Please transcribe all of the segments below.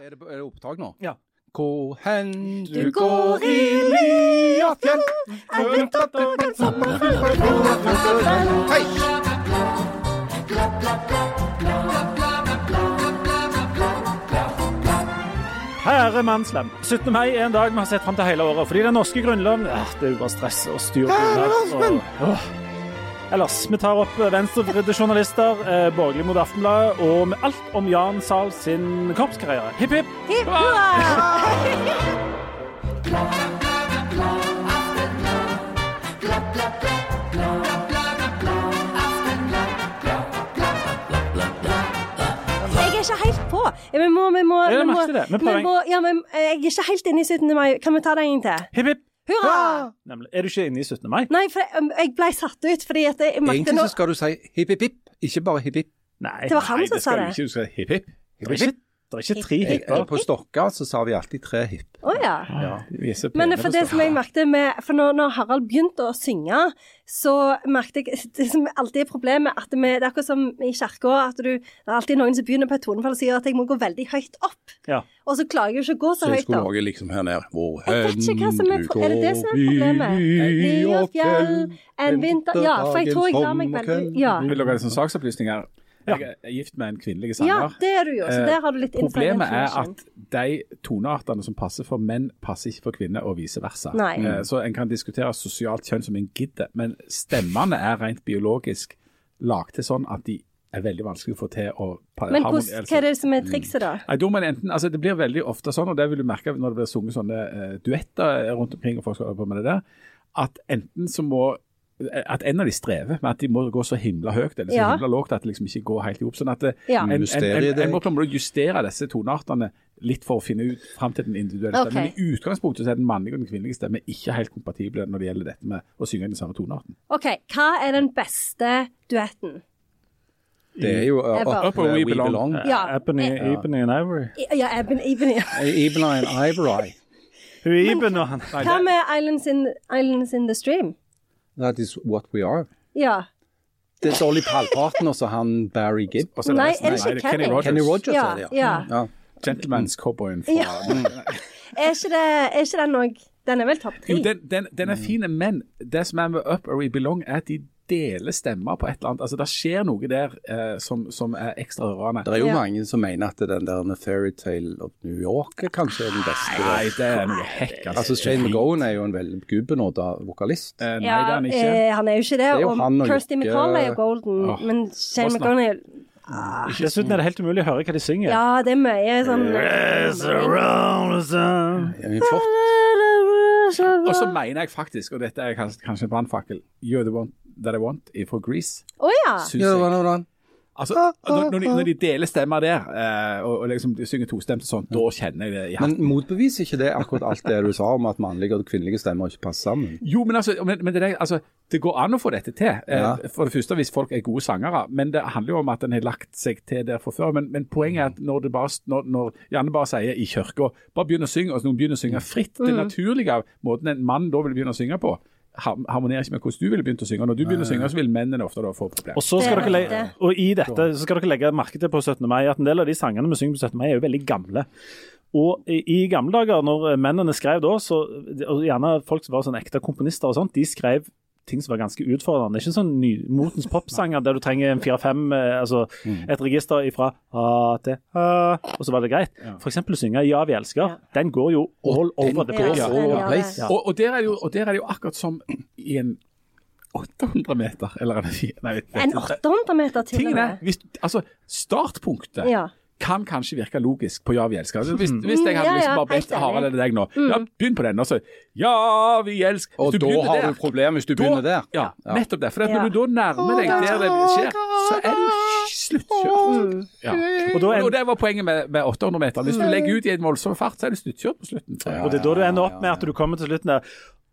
Er det, er det opptak nå? Ja. Hvor hen Du går i Liafjell Er vinterdagen sommerfugl Hei! Kjære mannslem. 17. mai er en dag vi har sett fram til hele året. Fordi den norske grunnloven eh, Det er jo bare stress og styr. Kjære Åh. Ellers, vi tar opp venstrevridde journalister, eh, borgerlig mot Aftenbladet, og med alt om Jan Sahl sin korpskarriere. Hipp, hipp! Hipp! Jeg er ikke helt på. Vi må, vi må, Jeg vi må, merket det. Vi prøver må ja, men jeg er ikke helt inne i 17. mai. Kan vi ta det en gang til? Hipp, hipp! Hurra! Nemlig. Er du ikke inne i 17. mai? Nei, for jeg, jeg ble satt ut fordi at jeg merket Egentlig nå så skal du si hipp, hipp, hipp. Ikke bare hipp, hipp. Nei, Det var han nei, som det sa skal du det. Ikke, du skal hipp, hipp. Ikke, det er ikke tre Hipp, hipp. hipper. På Stokka så sa vi alltid tre hipp. Å ja. Ja. Så Men for det som jeg merket med For når, når Harald begynte å synge, så merket jeg Det som alltid er problemet, at vi, det er akkurat som i kirka, at du Det er alltid noen som begynner på et tonefall og sier at jeg må gå veldig høyt opp. Ja. Og så klarer jeg jo ikke å gå så Så høyt skulle opp. lage liksom her nede. Hvor Jeg vet ikke er, hen det det som er problemet? Liafjell, en vinter Ja, for jeg tror jeg lar meg veldig Ja, Vil dere ha en sånn saksopplysning her. Jeg er gift med en kvinnelig ja det er du jo. Så Eh, der har du litt Problemet er at de toneartene som passer for menn, passer ikke for kvinner, og vice versa. Nei. Eh, Så en kan diskutere sosialt kjønn som en gidder, men stemmene er rent biologisk lagd til sånn at de er veldig vanskelig å få til å Men hos, hva er det som er trikset, da? Nei, da enten, altså Det blir veldig ofte sånn, og det vil du merke når det blir sunget sånne uh, duetter rundt omkring, og folk skal holde på med det der, at enten så må at en av de strever med at de må gå så himla høyt eller så Ja. himla lågt at det liksom ikke går helt i hop. Sånn at det, Ja. en, en, en, en, må på en måte justere disse toneartene litt for å finne ut fram til den individuelle Ok. stemmen. Men i utgangspunktet så er den mannlige og den kvinnelige stemmen ikke helt kompatible når det gjelder dette med å synge den samme tonearten. OK, hva er den beste duetten? Det er jo uh, Ever. Up Where We Belong. Ja. Ebony, ja. Ebony and Ivory. Ja, Ebony, Ebony. Ebony and Ivory. Hun og han. Hva med Islands in, Islands in the Stream? That is what we are. Ja. Det er Dolly Palparten og så han Barry Gibb. og så Nei, resten- er det ikke Kenny Kenny? Rogers. Kenny Rogers Ja, er det, ja. ja. Gentleman's-cowboyen fra Ja. Er ikke, det, er ikke den òg Den er vel topp tre? Jo, den, den, den er fin, men det som er med Up Where We Belong, er at de deler stemmer på et eller annet. Altså, Det skjer noe der eh, som, som er ekstra rørende. Det er jo Ja. mange som mener at den der Fairytale of New York er kanskje den beste. Nei, det er noe hekk. Altså Shane McGowan er jo en veldig gubbenåda vokalist. Eh, nei, Ja, det er han ikke. eh, han er jo ikke det. det jo og Kirsty McCall er jo golden, Åh, men Shane McGowan er jo Dessuten er det helt umulig å høre hva de synger. Ja, det er mye sånn around the sun. Det er flott. Og så mener jeg faktisk, og dette er kanskje en brannfakkel, You're the one that I want fra Grease. Oh, ja. You're jeg. hvordan, hvordan? Altså, når, de, når de deler stemmer der, eh, og, og liksom de synger tostemt og sånn, da kjenner jeg det i hatten. Men motbeviser ikke det akkurat alt det du sa om at mannlige og kvinnelige stemmer ikke passer sammen? Jo, men, altså, men, men det, er- altså, det går an å få dette til. Eh, Ja. For det første hvis folk er gode sangere, men det handler jo om at en har lagt seg til der fra før. Men, men poenget er at når det bare, når, når Janne bare sier i kirka, bare begynn å synge, og noen begynner å synge fritt, det naturlige måten en mann da vil begynne å synge på, harmonerer ikke med hvordan du ville begynt å synge. Når du begynner å synge, så vil mennene ofte da få problemer. Og, så skal dere og i dette så skal dere legge merke til på 17. mai at en del av de sangene vi synger på 17. mai, er jo veldig gamle. Og i, i gamle dager, når mennene skrev da, så, og gjerne folk som var sånn ekte komponister og sånt, de skrev ting som var ganske utfordrende. Det er Ikke sånn nymotens popsanger der du trenger en fire-fem, eh, altså et register ifra A til A, og så var det greit. For eksempel å synge Ja, vi elsker. Den går jo all over the place. Ja, place. Ja. Og, og, der er det jo, og der er det jo akkurat som i en 800 meter, eller? Nei, vet, vet En 800 meter til og med. hvis, altså, startpunktet Ja. Kan kanskje virke logisk på Ja, vi elsker. Altså, hvis, hvis jeg Mm, hadde liksom bare bedt. Harald eller deg nå, ja, begynn på den, Altså, Ja, vi elsker. Og Hvis da har der, du problem hvis du da- begynner der. Ja, nettopp det. For at Ja. når du da nærmer deg der det skjer, så er du sluttkjørt. Ja. Og, en, og det var poenget med, med 800 meter. Hvis du legger ut i en voldsom fart, så er du sluttkjørt på slutten. og det er da du ender opp med at du kommer til slutten der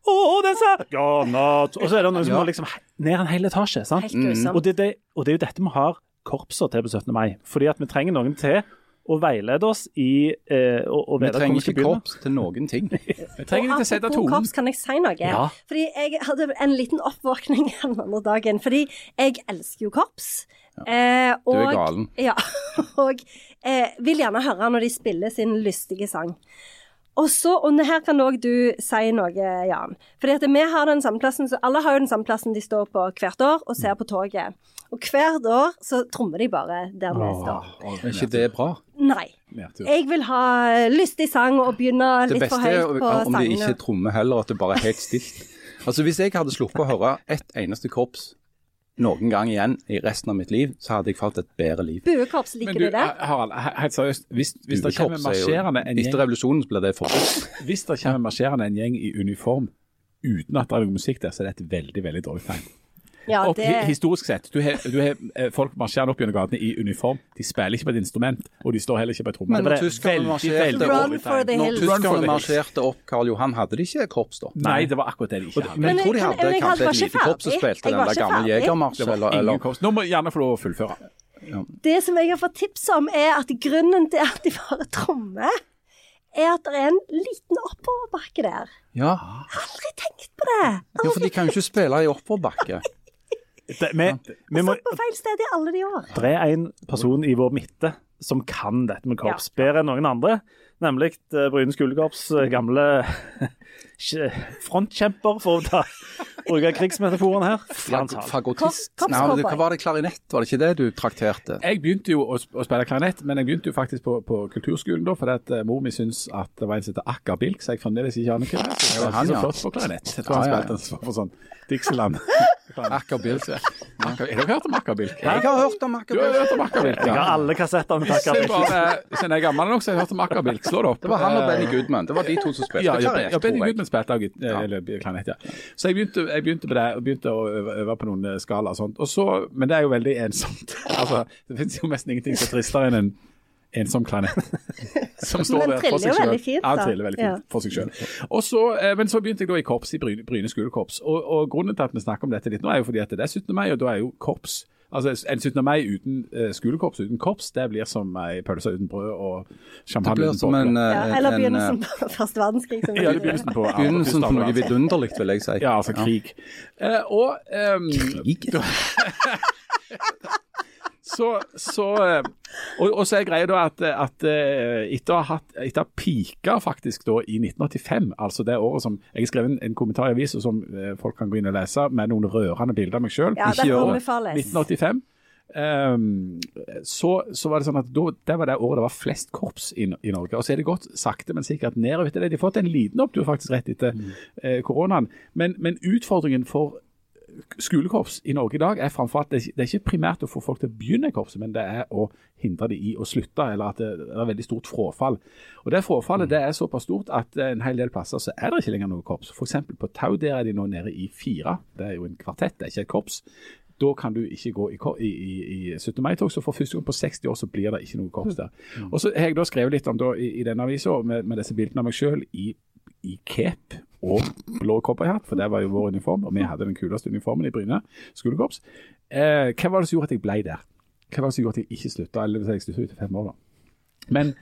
Oh, den sa ja, natt. Og så er det noen som Ja. må liksom ned en hel etasje. sant? Og det, det, og det er jo dette vi har korpser til på 17. mai. Fordi at vi trenger noen til å veilede oss i eh, å, å Vi trenger ikke begynne. korps til noen ting. Vi trenger ikke sette tonen. korps, kan jeg si noe? Ja. Fordi jeg hadde en liten oppvåkning den andre dagen. Fordi jeg elsker jo korps. Eh, og, Du er galen. Ja. Og eh, vil gjerne høre når de spiller sin lystige sang. Og så, og her kan òg du si noe, Jan. Fordi at vi har den samme plassen, så Alle har jo den samme plassen de står på hvert år og ser på toget. Og hvert år så trommer de bare der vi står. Er ikke det bra? Nei. Jeg vil ha lystig sang og begynne litt for høyt på sangene. Det beste er om de ikke trommer heller, at det bare er helt stilt. Altså Hvis jeg hadde sluppet å høre ett eneste korps noen gang igjen i resten av mitt liv, så hadde jeg fått et bedre liv. Buekorps, liker du, du det? Harald, helt seriøst. Hvis, hvis det kommer er marsjerende en gjeng Etter revolusjonen ble det forbudt. Hvis det kommer marsjerende en gjeng i uniform uten at det er noe musikk der, så er det et veldig veldig dårlig tegn. Ja, det og, Historisk sett, du har, eh, folk marsjerende opp gjennom gatene i uniform. De spiller ikke på et instrument, og de står heller ikke på et tromme. Men når tyskerne marsjerte opp Karl Johan, hadde de ikke korps da? Nei, det var akkurat det de ikke hadde. Men jeg tror de hadde men kanskje et lite korps som spilte den der gamle ferdig. jegermarsj, Det var eller, eller. Nå må jeg gjerne få lov å fullføre. Det som jeg har fått tips om, er at grunnen til at de bare trommer, er at det er en liten oppoverbakke der. Ja. Aldri tenkt på det! ja, for de kan jo ikke spille i oppoverbakke. Det, vi, vi må, Satt på feil sted i alle de år. det er en person i vår midte som kan dette med korps bedre enn noen andre. Nemlig eh, Bryne skolekorps eh, gamle frontkjemper, for å ta, bruke krigsmetaforen her. Korps- Nei, hva var det klarinett? Var det ikke det du trakterte? Jeg begynte jo å, spille klarinett, men jeg begynte jo faktisk på, på kulturskolen da, fordi at eh, mor mi syntes at det var en som het Akka Bilk, så jeg fremdeles ikke aner hva det er. Så jeg var han, ikke så flott på klarinett. Jeg tror han Ja, ja, ja. spilte en for sånn Dixieland. Akker Bilk. Har dere hørt om Akka Bilk? Jeg har hørt om Akker Du har Bilk. hørt om Akka Bilk? Jeg har alle kassettene med Akker Bilk. Siden jeg er gammel nok, så har jeg hørt om Akka Bilk. Slå det opp. Det var han og Benny Goodman. Det var de to som spilte klarinett, ja jeg. Goodman spilte eller klarinett, ja. Så jeg begynte, jeg begynte på det, og begynte å øve, på noen eh, skala og sånt. Og så, men det er jo veldig ensomt. Altså, det finnes jo nesten ingenting som er tristere enn en ensom klarinett. Som står der for seg fint, Ja, da. triller veldig fint Ja. for seg. Og så, eh, men så begynte jeg da i korps, i Bryne, Bryne skolekorps. Og, og grunnen til at vi snakker om dette litt nå, er jo fordi at det er 17. mai, og da er jo korps Altså En 17. mai uten uh, skolekorps, uten korps, det blir som ei pølse uten brød og champagne uten som en, boble. Ja, eh, eller begynnelsen eh, på første verdenskrig. Som Ja, eller begynnelsen på begynnelsen på noe Ja, vidunderlig, vil jeg si. Ja, altså krig. Eh, og um, Krig? så, så eh, og, og så er greia da at, at eh, etter å ha hatt etter pika faktisk da i 1985, altså det året som Jeg har skrevet en, en kommentar i avisa som eh, folk kan gå inn og lese, med noen rørende bilder av meg sjøl. Ja, ikke året 1985. Um, så, så var det sånn at da, det var det året det var flest korps i, i Norge. Og så er det gått sakte, men sikkert nedover etter det. De har fått en liten opptur faktisk rett etter eh, koronaen. Men, men utfordringen for skolekorps i Norge i dag er framfor at det, det er ikke primært å få folk til å begynne i korpset, men det er å hindre dem i å slutte, eller at det, det er veldig stort frafall. Og Det frafallet det er såpass stort at eh, en hel del plasser så er det ikke lenger noe korps. F.eks. på Tau der er de nå nede i fire. Det er jo en kvartett, det er ikke et korps. Da kan du ikke gå i, i, i, i 17. mai-tog, så for første gang på 60 år så blir det ikke noe korps der. Og så har jeg da skrevet litt om da i, i denne avisa med, med disse bildene av meg sjøl i i cape og blå cowboyhatt, for det var jo vår uniform, og vi hadde den kuleste uniformen i Bryne skolekorps. Eh, hva var det som gjorde at jeg ble der? Hva var det som gjorde at jeg ikke slutta? Eller hvis jeg slutta ut i fem år, da. Men,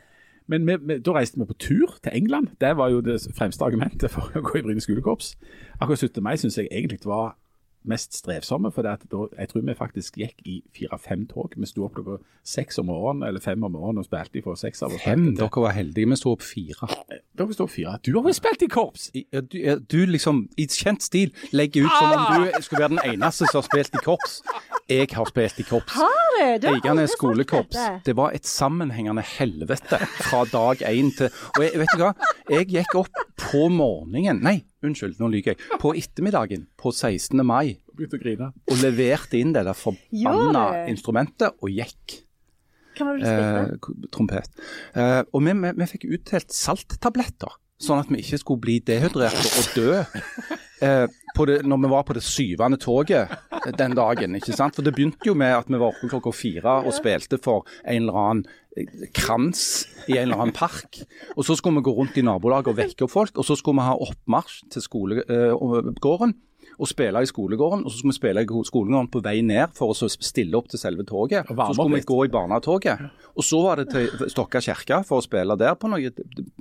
men vi, vi, da reiste vi på tur til England. Det var jo det fremste argumentet for å gå i Bryne skolekorps. Akkurat 17. mai syns jeg egentlig var mest strevsomme, for det at da, jeg tror vi faktisk gikk i fire-fem tog. Vi sto opp klokka seks om morgenen, eller fem om morgenen og spilte fra seks av. oss. Fem? Dere var heldige. Vi sto opp fire. Dere sto opp fire. Du har vel spilt i korps? I- Du, du liksom, i kjent stil, legger ut som om du skulle være den eneste som har spilt i korps. Jeg har spilt i korps. Har du? Du har aldri Eiganes sagt skolekorps. dette. Det var et sammenhengende helvete fra dag én til Og jeg, vet du hva? Jeg gikk opp på morgenen Nei, unnskyld, nå lyver jeg. På ettermiddagen på 16. mai Begynte å grine. og leverte inn det der forbanna instrumentet og gikk. Hva var det du spilte? Eh, trompet. Eh, og vi, vi, vi fikk utdelt salttabletter, sånn at vi ikke skulle bli dehydrerte og dø. Eh, på det, når vi var på det syvende toget den dagen. ikke sant? For Det begynte jo med at vi var oppe klokka fire og spilte for en eller annen eh, krans i en eller annen park. Og Så skulle vi gå rundt i nabolaget og vekke opp folk. Og så skulle vi ha oppmarsj til skolegården og spille i skolegården. Og så skulle vi spille i skolegården på vei ned for å så stille opp til selve toget. Så skulle vi gå i barnetoget. Og så var det til Stokka kirke for å spille der på noe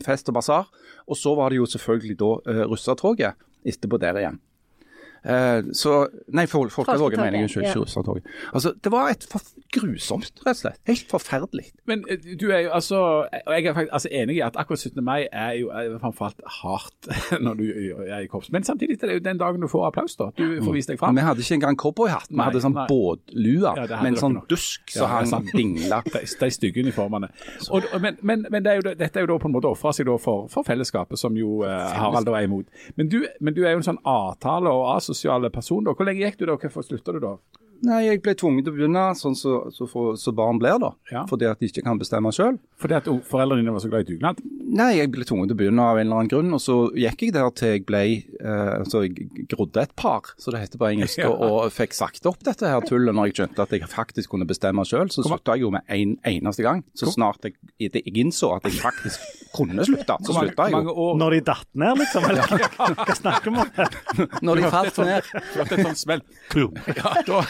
fest og basar. Og så var det jo selvfølgelig da uh, russatoget etterpå der igjen. Eh, så Nei, for, Folketoget, mener jeg. Unnskyld. ja. ikke Russertoget. Altså, det var et for grusomt, rett og slett. Helt forferdelig. Men eh, du er jo altså og Jeg er faktisk altså, enig i at akkurat 17. mai er jo framfor alt hardt når du er i korps. Men samtidig er det jo den dagen du får applaus, da. Du får vist deg fram. Vi hadde ikke engang cowboyhatt. Vi hadde sånn båtlue Ja, med en sånn nok. dusk Ja, som det er hang dingla. De, de stygge uniformene. Og, men men, men det er jo, dette er jo da på en måte ofra seg da for, for fellesskapet, som jo eh, Harald da er imot. Men du, men du er jo en sånn avtale- og asosial person. da. Hvor lenge gikk du da? Hvorfor slutta du da? Nei, jeg ble tvunget til å begynne sånn som så, så, så barn blir, da. Ja. Fordi at de ikke kan bestemme sjøl. Fordi at foreldrene dine var så glad i dugnad? Nei, jeg ble tvunget til å begynne av en eller annen grunn, og så gikk jeg der til jeg ble eh, altså jeg grodde et par, så det heter på engelsk, og, og fikk sagt opp dette her tullet når jeg skjønte at jeg faktisk kunne bestemme sjøl. Så slutta jeg jo med en eneste gang. Så snart jeg, jeg innså at jeg faktisk kunne slutte, så slutta jeg mange jo. år Når de datt ned, liksom? Eller hva, hva snakker vi om? Når de falt ned, Du hørte et sånt smell. Ja, da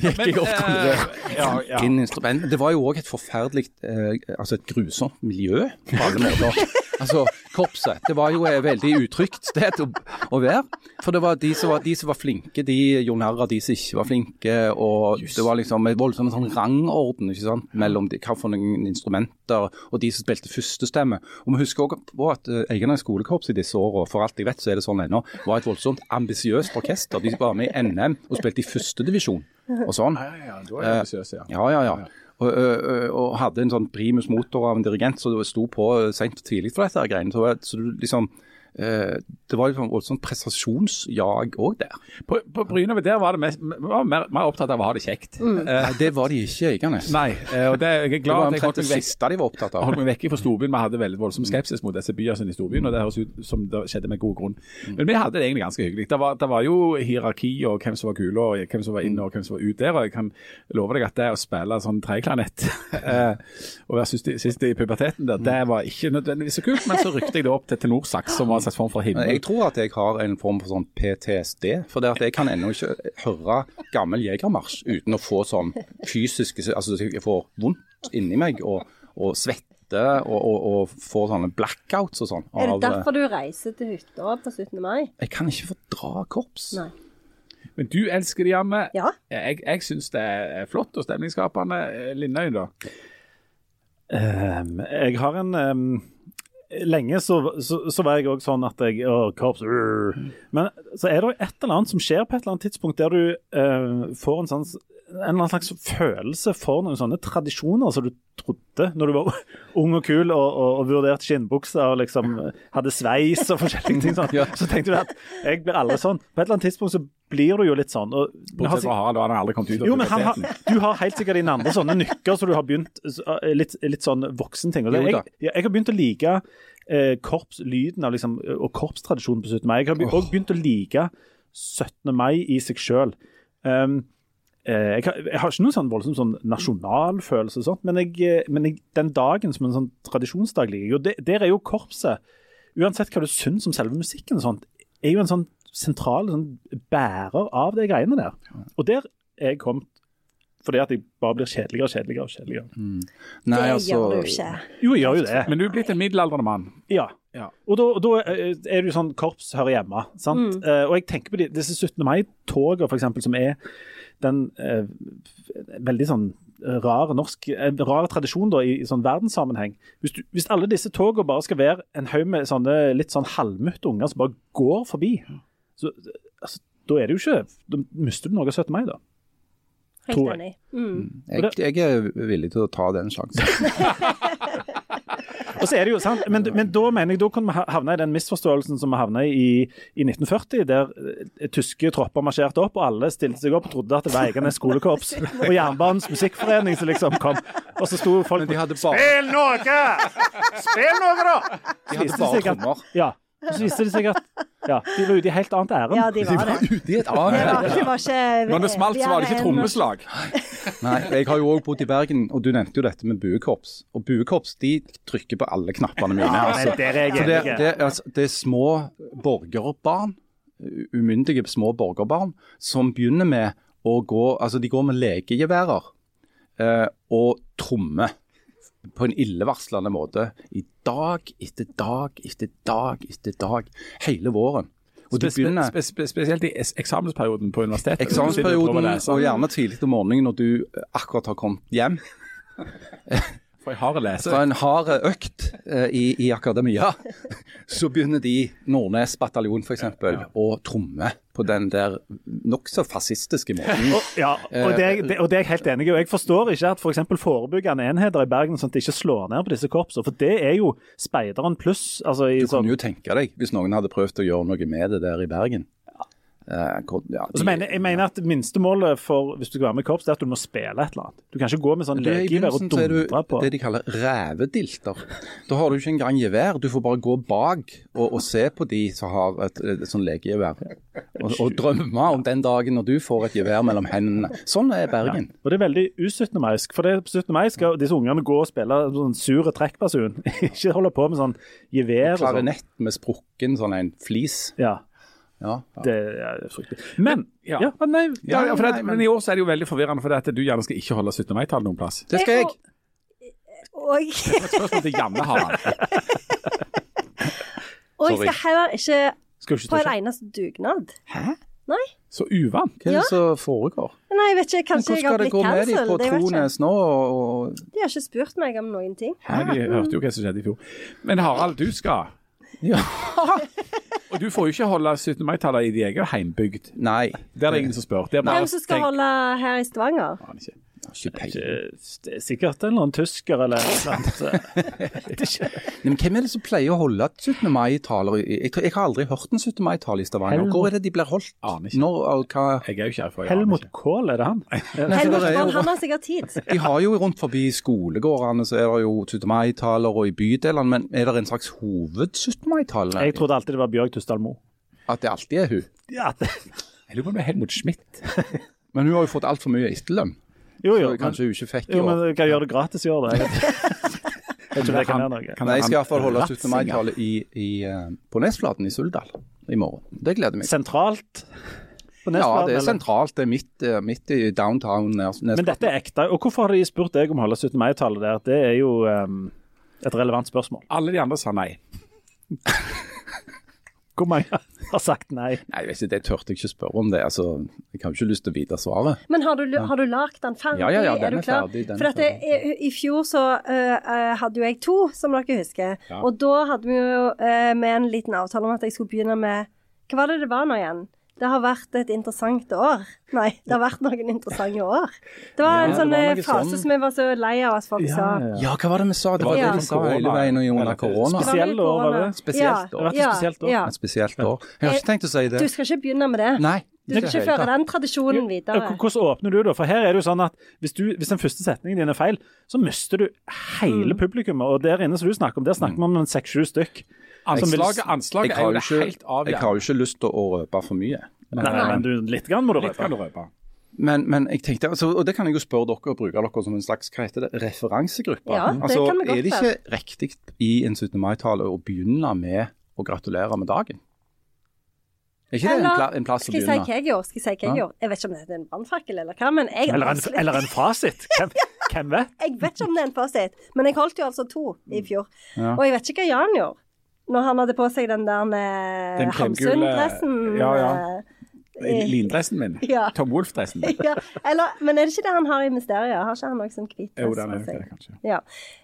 gikk jeg opp til det. ja, ja. Men det var jo òg et forferdelig eh, Altså et grusomt miljø på alle måter. Altså, Korpset. Det var jo et veldig utrygt sted å, å være. For det var de som var, de som var flinke, de av de som ikke var flinke. Og det var liksom en voldsom sånn rangorden ikke sant? mellom de, hva for noen instrumenter og de som spilte førstestemme. Og vi husker også at uh, eierne i skolekorps i disse årene, for alt jeg vet så er det sånn ennå, var et voldsomt ambisiøst orkester. De var med i NM og spilte i førstedivisjon og sånn. Ja, ja, ja, da er det ambisiøst, ja. Ja, ja, ja. Og, og hadde en sånn primus motor av en dirigent som sto på seint og tidlig for dette greiene. Så, så du liksom eh, Det var liksom et sånt prestasjonsjag òg der. På, på Brynøve der var det mest, var mer, mer opptatt av å ha det kjekt. Eh, Nei, det var de ikke i Eiganes. nei, eh, og det, jeg er glad var at jeg omtrent det siste de var opptatt Jeg av. holdt meg vekk fra storbyen. Vi hadde veldig voldsom skepsis mot disse byene i storbyen, og det høres ut som det skjedde med god grunn. Men vi hadde det egentlig ganske hyggelig. Det var, det var jo hierarki og hvem som var kule, og hvem som var inne og hvem som var ute der. Og jeg kan love deg at det å spille sånn treklanett eh, og være sist, sist i puberteten der, det var ikke nødvendigvis så kult, men så rykte jeg det opp til tenorsaks, som var en slags form for himmel. Jeg tror at jeg har en form for sånn PTSD. For det at jeg kan ennå ikke høre gammel jegermarsj uten å få sånn fysiske Altså jeg får vondt inni meg og, og svette og, og, og får sånne blackouts og sånn. Er det derfor du reiser til hytta på 17. mai? Jeg kan ikke fordra korps. Nei. Men du elsker det, hjemme. Ja. Jeg, jeg syns det er flott og stemningsskapende. Eh, Lindøy, da? Um, jeg har en ehm, Lenge så, så, så var jeg òg sånn at jeg Å, korps øh. Men så er det et eller annet som skjer på et eller annet tidspunkt der du uh, får en sånn en eller annen slags følelse for noen sånne tradisjoner som du trodde når du var ung og kul og, og, og vurderte skinnbukser og liksom hadde sveis og forskjellige ting. Sånn. Så tenkte du at jeg blir aldri sånn. På et eller annet tidspunkt så blir du jo litt sånn. Og, Bortsett fra Harald, han har aldri kommet ut av puberteten. du har helt sikkert dine andre sånne nykker så du har begynt litt, litt sånn voksenting. Og det, jeg, jeg har begynt å like eh, korps, lyden av liksom, og korpstradisjonen på 17. mai. Jeg har òg begynt å like 17. mai i seg sjøl. Um, eh, jeg, har, jeg har ikke noen sånn voldsom sånn nasjonalfølelse, og sånt, men, jeg, eh, men jeg, den dagen som en sånn tradisjonsdag ligger jo, der er jo korpset, uansett hva du syns om selve musikken, og sånt, er jo en sånn sentral sånn, bærer av de greiene der. Og der er jeg kommet fordi at jeg bare blir kjedeligere og kjedeligere. og kjedeligere. Det altså, gjør du ikke. Jo, jeg gjør jo det. Men du er blitt en middelaldrende mann. Ja. Ja. Og da, da eh, er det jo sånn korps hører hjemme. sant? Eh, og jeg tenker på de, disse 17. mai-togene, f.eks., som er den eh, veldig sånn rar norsk, en rar tradisjon da, i, i sånn verdenssammenheng. Hvis, du, hvis alle disse togene bare skal være en haug med sånne litt sånn halvmutte unger som bare går forbi, så altså, da er det jo ikke Da mister du noe av 17. mai, da. Helt tror jeg. enig. Mm. jeg, jeg er villig til å ta den sjansen. Og så er det jo sant, men, men da mener jeg da kan vi havne i den misforståelsen som vi havna i i 1940, der eh, tyske tropper marsjerte opp, og alle stilte seg opp og trodde at det var Eiganes skolekorps og Jernbanens musikkforening som liksom kom. Og så sto folk bare, Spill noe! Spill noe, da! de hadde bare trommer. Ja. Og så viste det seg at ja, de var ute i helt annet ærend. Ja, de var det. Ute i et Det var, annet det var ikke Når det smalt, så var det ikke trommeslag. Nei, jeg har jo òg bodd i Bergen, og du nevnte jo dette med buekorps. Og buekorps de trykker på alle knappene mine. Ja, altså. der er jeg det, det, altså, det er små borgerbarn, umyndige små borgerbarn, som begynner med å gå Altså, de går med lekegeværer eh, og trommer på en illevarslende måte i dag etter dag etter dag etter dag hele våren. Og du Spe- begynner spe- spe- spesielt i eksamensperioden på universitetet. eksamensperioden, og gjerne tidlig om morgenen når du akkurat har kommet hjem For en hard lese. fra en hard økt eh, i, i akademia, så begynner de, Nordnes bataljon f.eks., å tromme på den der nokså fascistiske måten. Og, ja, og det, er- det, og det er jeg helt enig i. Jeg forstår ikke at f.eks. forebyggende enheter i Bergen sånn at de ikke slår ned på disse korpsene. For det er jo speideren pluss. Altså, i Du kunne jo tenke deg hvis noen hadde prøvd å gjøre noe med det der i Bergen. Eh, ja, de, mener, jeg mener at minstemålet for hvis du skal være med i korps, er at du må spille et eller annet. Du kan ikke gå med sånn legegevær og dundre du på. det de kaller rævedilter. Da har du ikke engang gevær, du får bare gå bak og, og se på de som har et, et, sånn legegevær. Og, og drømme om den dagen når du får et gevær mellom hendene. Sånn er Bergen. Og det er veldig u-17. For det, på 17. mai skal disse ungene gå og spille sånn sur trekkbasun. ikke holde på med sånn gevær og sånn. Klarinett med sprukken sånn en flis. Ja, Ja. det er fryktelig. Men Ja. ja, men nei, Ja, ja, for det, Nei, men- men i år så er det jo veldig forvirrende, for det at du gjerne skal ikke holde 17. mai-tall noen plass. Det skal jeg. Og, Det er et spørsmål til Janne Harald. og jeg skal heller ikke skal ikke på en eneste dugnad. Hæ? Nei. Så uvant. Hva er Ja. det som foregår? Nei, jeg vet ikke, kanskje Hvordan jeg har skal det gå med de på. Trones nå? Og, De har ikke spurt meg om noen ting. Hæ, vi hørte jo hva som skjedde i fjor. Men Harald, du skal. Ja. Og du får jo ikke holde 17. mai-tallet i din egen heimbygd. Nei, Det er det ingen som spør. Det er bare Hvem som skal tenk- holde her i Stavanger? Aner ikke. Det er sikkert en eller annen tysker eller noe sånt Men hvem er det som pleier å holde 17. mai-taler? Jeg, jeg har aldri hørt en 17. mai-tale i Stavanger. Hvor er det de blir holdt? Når og hva? Jeg er jo ikke herfra. jeg aner Helmut. Kohl, er det han? Helmut det Kohl, han har sikkert tid. De har jo rundt forbi skolegårdene så er det jo 17. mai-taler og i bydelene, men er det en slags hoved 17. mai-tale? Jeg trodde alltid det var Bjørg Tustdal Moe. At det alltid er hun? Ja, det- Jeg lurer på om det er Helmut Schmidt. Men hun har jo fått altfor mye etterlønn, jo, så jo, men, kanskje hun ikke fikk i jo, men kan gjøre det gratis i år, da. Jeg vet det kan være noe. Nei, jeg skal han- iallfall holde 17. Ratzinger. mai-tale i, i, eh, på Nesflaten i Suldal i morgen. Det gleder meg. Sentralt på Ja, det er sentralt. Det er midt, eh, midt i downtown. Nesplaten. Men dette er ekte. Og hvorfor har de spurt deg om å holde 17. mai-tallet der? Det er jo um, et relevant spørsmål. Alle de andre sa nei. Hvor mange har sagt nei? Nei, jeg vet ikke, Det turte jeg ikke spørre om. det. Altså, Jeg har jo ikke lyst til å vite svaret. Men har du, har du lagd den ferdig? Ja, ja, ja, den er, er klar? ferdig, den For at det, i, I fjor så øh, hadde jo jeg to, som dere husker. Ja. Og da hadde vi jo uh, med en liten avtale om at jeg skulle begynne med Hva var det det var nå igjen? Det har vært et interessant år. Nei, det har vært noen interessante år. Det var Ja, en sånn var øh, fase sånn. som jeg var så lei av at folk sa. Ja, hva var det vi sa? Det var Ja. det vi sa hele veien under korona. Spesielle år, var det? Spesielt år. Et spesielt år. Ja. Et spesielt år. Jeg har ikke tenkt å si det. Du skal ikke begynne med det. Nei. Du skal ikke føre den tradisjonen videre. Hvordan åpner du da? For her er det jo sånn at hvis, du, hvis den første setningen din er feil, så mister du hele Mm. publikummet. Og der inne som du snakker om, der snakker vi om en seks-sju stykk. Anslaget, anslaget Jeg er jo det ikke, helt jeg har jo ikke lyst til å røpe for mye. Nei, men du, litt grann må du Litt kan røpe. du røpe. Men, men jeg tenkte, altså, og det kan jeg jo spørre dere og bruke dere som en slags hva heter det, referansegruppe. Ja, det altså, kan vi godt er det ikke riktig i en 17. mai-tale å begynne med å gratulere med dagen? Er ikke det en, Eller, pla en plass å Skal jeg si begynne? hva jeg gjorde? Skal jeg si hva jeg Ja. gjorde? Jeg vet ikke om det er en brannfakkel eller hva, men jeg Eller en, eller en fasit. Hvem, hvem vet? Jeg vet ikke om det er en fasit, men jeg holdt jo altså to i fjor. Ja. Og jeg vet ikke hva Jan gjorde. Når han hadde på seg den der eh, Hamsun-dressen. Ja, ja. eh, Lindressen min. Ja. Tom Wolff-dressen min. ja. Eller, men er det ikke det han har i Mysteriet? Har ikke han noe sånn hvit Jo, dress den er jo det, kanskje. Ja.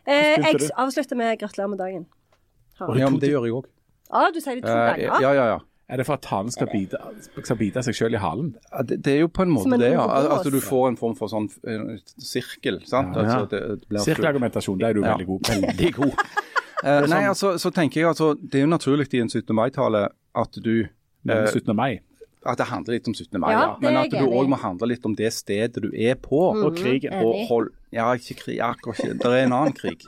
Eh, jeg du? avslutter med 'gratulerer med dagen'. Har. Ja, men det gjør jeg òg. Ah, du sier det to ganger? ja, ja, ja. Er det for at talen skal bite, skal bite seg selv i halen? Det, det er jo på en måte en det, ja. At altså, du får en form for sånn eh, sirkel. sant? Ja. Altså, det, det Sirkelargumentasjon, det er du Ja. veldig god på. Veldig god. Eh, nei, altså, så tenker jeg altså, Det er jo naturlig i en 17. mai-tale at du eh, 17. mai. At det handler litt om 17. mai, Ja, ja. men at du òg må handle litt om det stedet du er på. Mm. Og krigen. Og hold, ja, ikke krig, akkurat ikke. Det er en annen krig.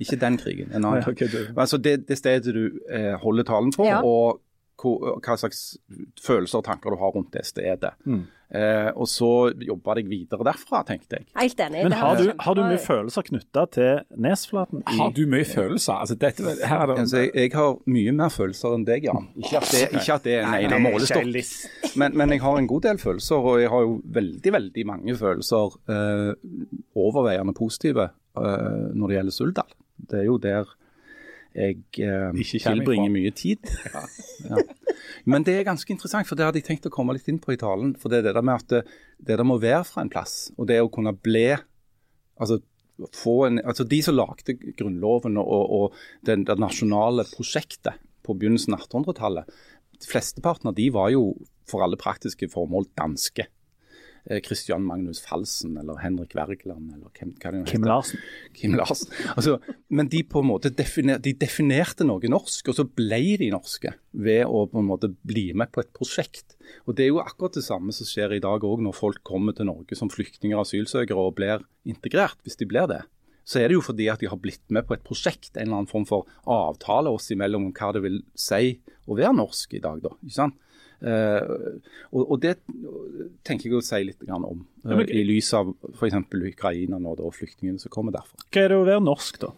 Ikke den krigen. En annen Ja, krig. Altså det, det stedet du eh, holder talen på, Ja. og hva, hva slags følelser og tanker du har rundt det stedet. Mm. Eh, og så jobba jeg videre derfra, tenkte jeg. Helt enig. Men har du, har du mye følelser knytta til Nesflaten? i- Har du mye følelser? Altså, dette, her er det Altså, jeg, jeg har mye mer følelser enn deg, Jan. Ikke at det, ikke at det er en ene målestokk. Men, men jeg har en god del følelser, og jeg har jo veldig veldig mange følelser eh, overveiende positive eh, når det gjelder Suldal. Det er jo der jeg eh, tilbringer mye tid. Ja. Men det er ganske interessant, for det hadde jeg tenkt å komme litt inn på i talen. For det er det der med at det, det der må være fra en plass, og det å kunne bli altså, få en, altså De som lagde Grunnloven og, og det, det nasjonale prosjektet på begynnelsen av 1800-tallet, flesteparten av de var jo for alle praktiske formål danske. Eh, Christian Magnus Falsen eller Henrik Wergeland eller hvem, hva det Kim. Larsen. Kim Larsen. Altså, men de på en måte definer, de definerte noe norsk, og så ble de norske ved å på en måte bli med på et prosjekt. Og Det er jo akkurat det samme som skjer i dag òg når folk kommer til Norge som flyktninger og asylsøkere og blir integrert, hvis de blir det. Så er det jo fordi at de har blitt med på et prosjekt, en eller annen form for avtale oss imellom om hva det vil si å være norsk i dag. da, ikke sant? Eh, og, og det tenker jeg å si litt grann om, eh, men- i lys av f.eks. Ukraina nå, og flyktningene som kommer derfra. Hva er det å være norsk, da?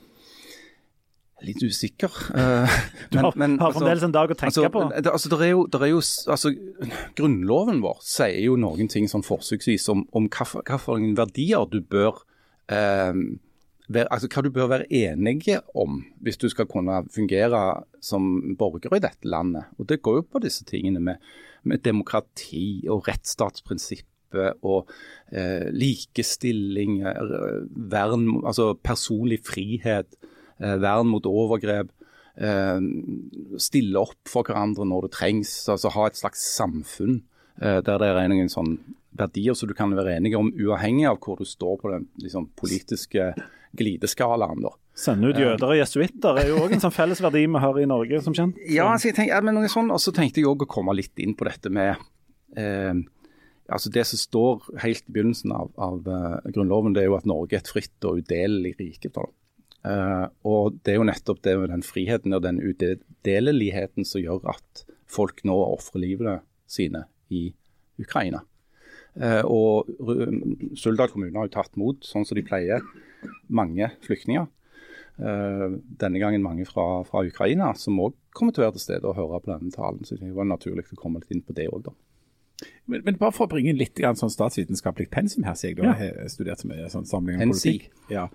Litt usikker. Uh, Du har, fremdeles altså- en dag å tenke altså, på. Det, altså, det er jo, det er jo, altså, grunnloven vår sier jo noen ting sånn forsøksvis om, om en verdier du bør eh, altså, hva du bør være enige om hvis du skal kunne fungere som borger i dette landet. Og Det går jo på disse tingene med, med demokrati og rettsstatsprinsippet og eh, likestilling, eh, vern, altså personlig frihet, eh, vern mot overgrep. Eh, stille opp for hverandre når det trengs. altså Ha et slags samfunn eh, der det er noen sånn verdier som du kan være enige om, uavhengig av hvor du står på den liksom, politiske glideskalaen. da. Sende ut jøder og jesuitter er jo òg en sånn fellesverdi vi har i Norge, som kjent. Ja, så jeg tenker, ja, men noe sånn, og så tenkte jeg òg å komme litt inn på dette med eh, altså Det som står helt i begynnelsen av, av uh, Grunnloven, det er jo at Norge er et fritt og udelelig rike. Uh, og Det er jo nettopp det med den friheten og den udeleligheten som gjør at folk nå ofrer livene sine i Ukraina. Uh, og Suldal kommune har jo tatt mot, sånn som de pleier, mange flyktninger. Eh, denne gangen mange fra, fra Ukraina, som òg kommer til å være til stede og høre på denne talen. Så det var naturlig å komme litt inn på det òg, da. Men, men bare for å bringe inn litt grann sånn statsvitenskapelig pensum her, Ja. jeg har studert så mye sånn sammenligning med politikk. Ja.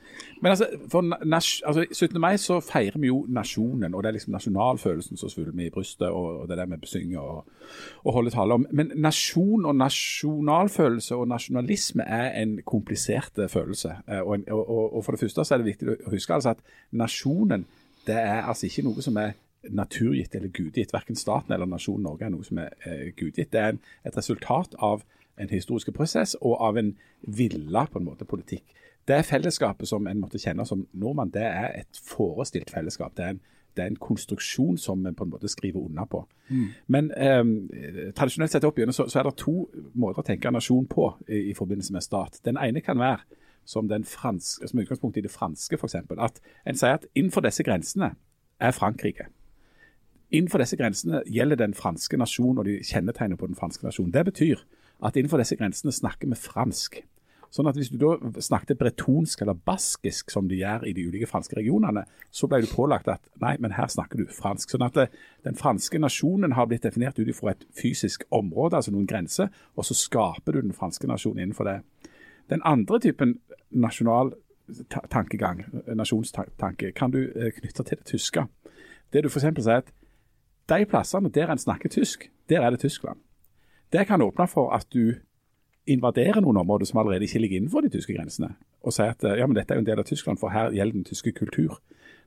Men altså, for altså, 17. mai så feirer vi jo nasjonen, og det er liksom nasjonalfølelsen som svulmer i brystet, og, og det er det vi besynger og, og holder tale om. Men nasjon og nasjonalfølelse og nasjonalisme er en komplisert eh, følelse. Eh, og, og for det første så er det viktig å huske altså at nasjonen det er altså ikke noe som er naturgitt eller gudgitt. Verken staten eller nasjonen Norge er noe som er eh, gudgitt. Det er en, et resultat av en historisk prosess og av en villa på en måte politikk. Det fellesskapet som en måtte kjenne som nordmann, det er et forestilt fellesskap. Det er en, det er en konstruksjon som vi på en måte skriver unna på. Men eh, tradisjonelt sett opp så, så er det to måter å tenke nasjon på i, i forbindelse med stat. Den ene kan være som, den franske, som utgangspunkt i det franske, f.eks. At en sier at innenfor disse grensene er Frankrike. Innenfor disse grensene gjelder den franske nasjon og de kjennetegner på den franske nasjon. Det betyr at innenfor disse grensene snakker vi fransk. Sånn at Hvis du da snakket bretonsk eller baskisk, som de gjør i de ulike franske regionene, så ble du pålagt at nei, men her snakker du fransk. Sånn at det, Den franske nasjonen har blitt definert ut ifra et fysisk område, altså noen grenser, og så skaper du den franske nasjonen innenfor det. Den andre typen nasjonal tankegang, nasjonstanke, kan du eh, knytte til det tyske. Det du f.eks. sier at de plassene der en snakker tysk, der er det Tyskland. Det kan åpne for at du invaderer noen områder som allerede ikke ligger innenfor de tyske grensene, og sier at ja, men dette er jo en del av Tyskland, for her gjelder den tyske kultur.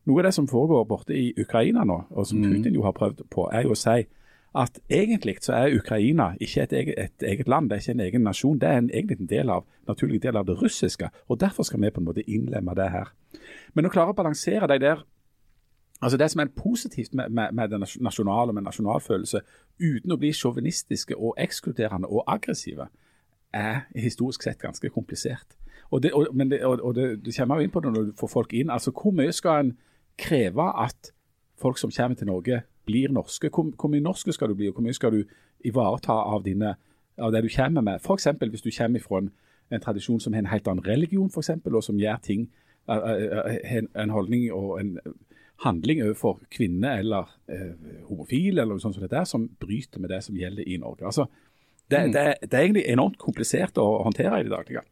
Noe av det som foregår borte i Ukraina nå, og som Putin jo har prøvd på, er jo å si at egentlig så er Ukraina ikke et eget, et eget land, det er ikke en egen nasjon. Det er en, egentlig en del av, naturlig del av det russiske, og derfor skal vi på en måte innlemme det her. Men å klare å balansere de der Altså Det som er positivt med, med, med det nasjonale, med nasjonalfølelse, uten å bli sjåvinistiske og ekskluderende og aggressive, er historisk sett ganske komplisert. Og det, og, det, og, og det, det kommer jo inn på det når du får folk inn. altså Hvor mye skal en kreve at folk som kommer til Norge, blir norske? Hvor, hvor mye norske skal du bli, og hvor mye skal du ivareta av, dine, av det du kommer med? F.eks. hvis du kommer fra en, en tradisjon som har en helt annen religion, for eksempel, og som gjør ting eh, eh, en, en holdning og en handling overfor kvinner eller eh, homofile eller noe sånt som det der, som bryter med det som gjelder i Norge. Altså, det, det, det er egentlig enormt komplisert å håndtere i det daglige.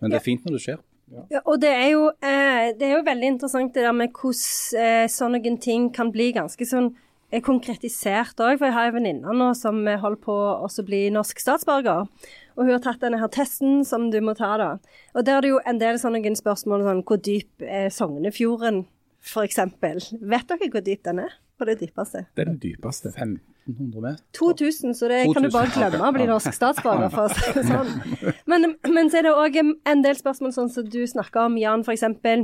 Men det er fint når det skjer. Ja, og det er, jo, eh, det er jo veldig interessant det der med hvordan eh, sånne ting kan bli ganske sånn er konkretisert òg. For jeg har en venninne nå som holder på å bli norsk statsborger. Og hun har tatt denne her testen som du må ta, da. Og der er det jo en del sånne spørsmål sånn Hvor dyp er Sognefjorden, f.eks.? Vet dere hvor dyp den er? På det dypeste? Det er den dypeste. 1500 meter. 2000, så det kan du bare glemme å bli norsk statsborger, for sånn. Men, men så er det òg en del spørsmål sånn som du snakker om, Jan, f.eks. Eh,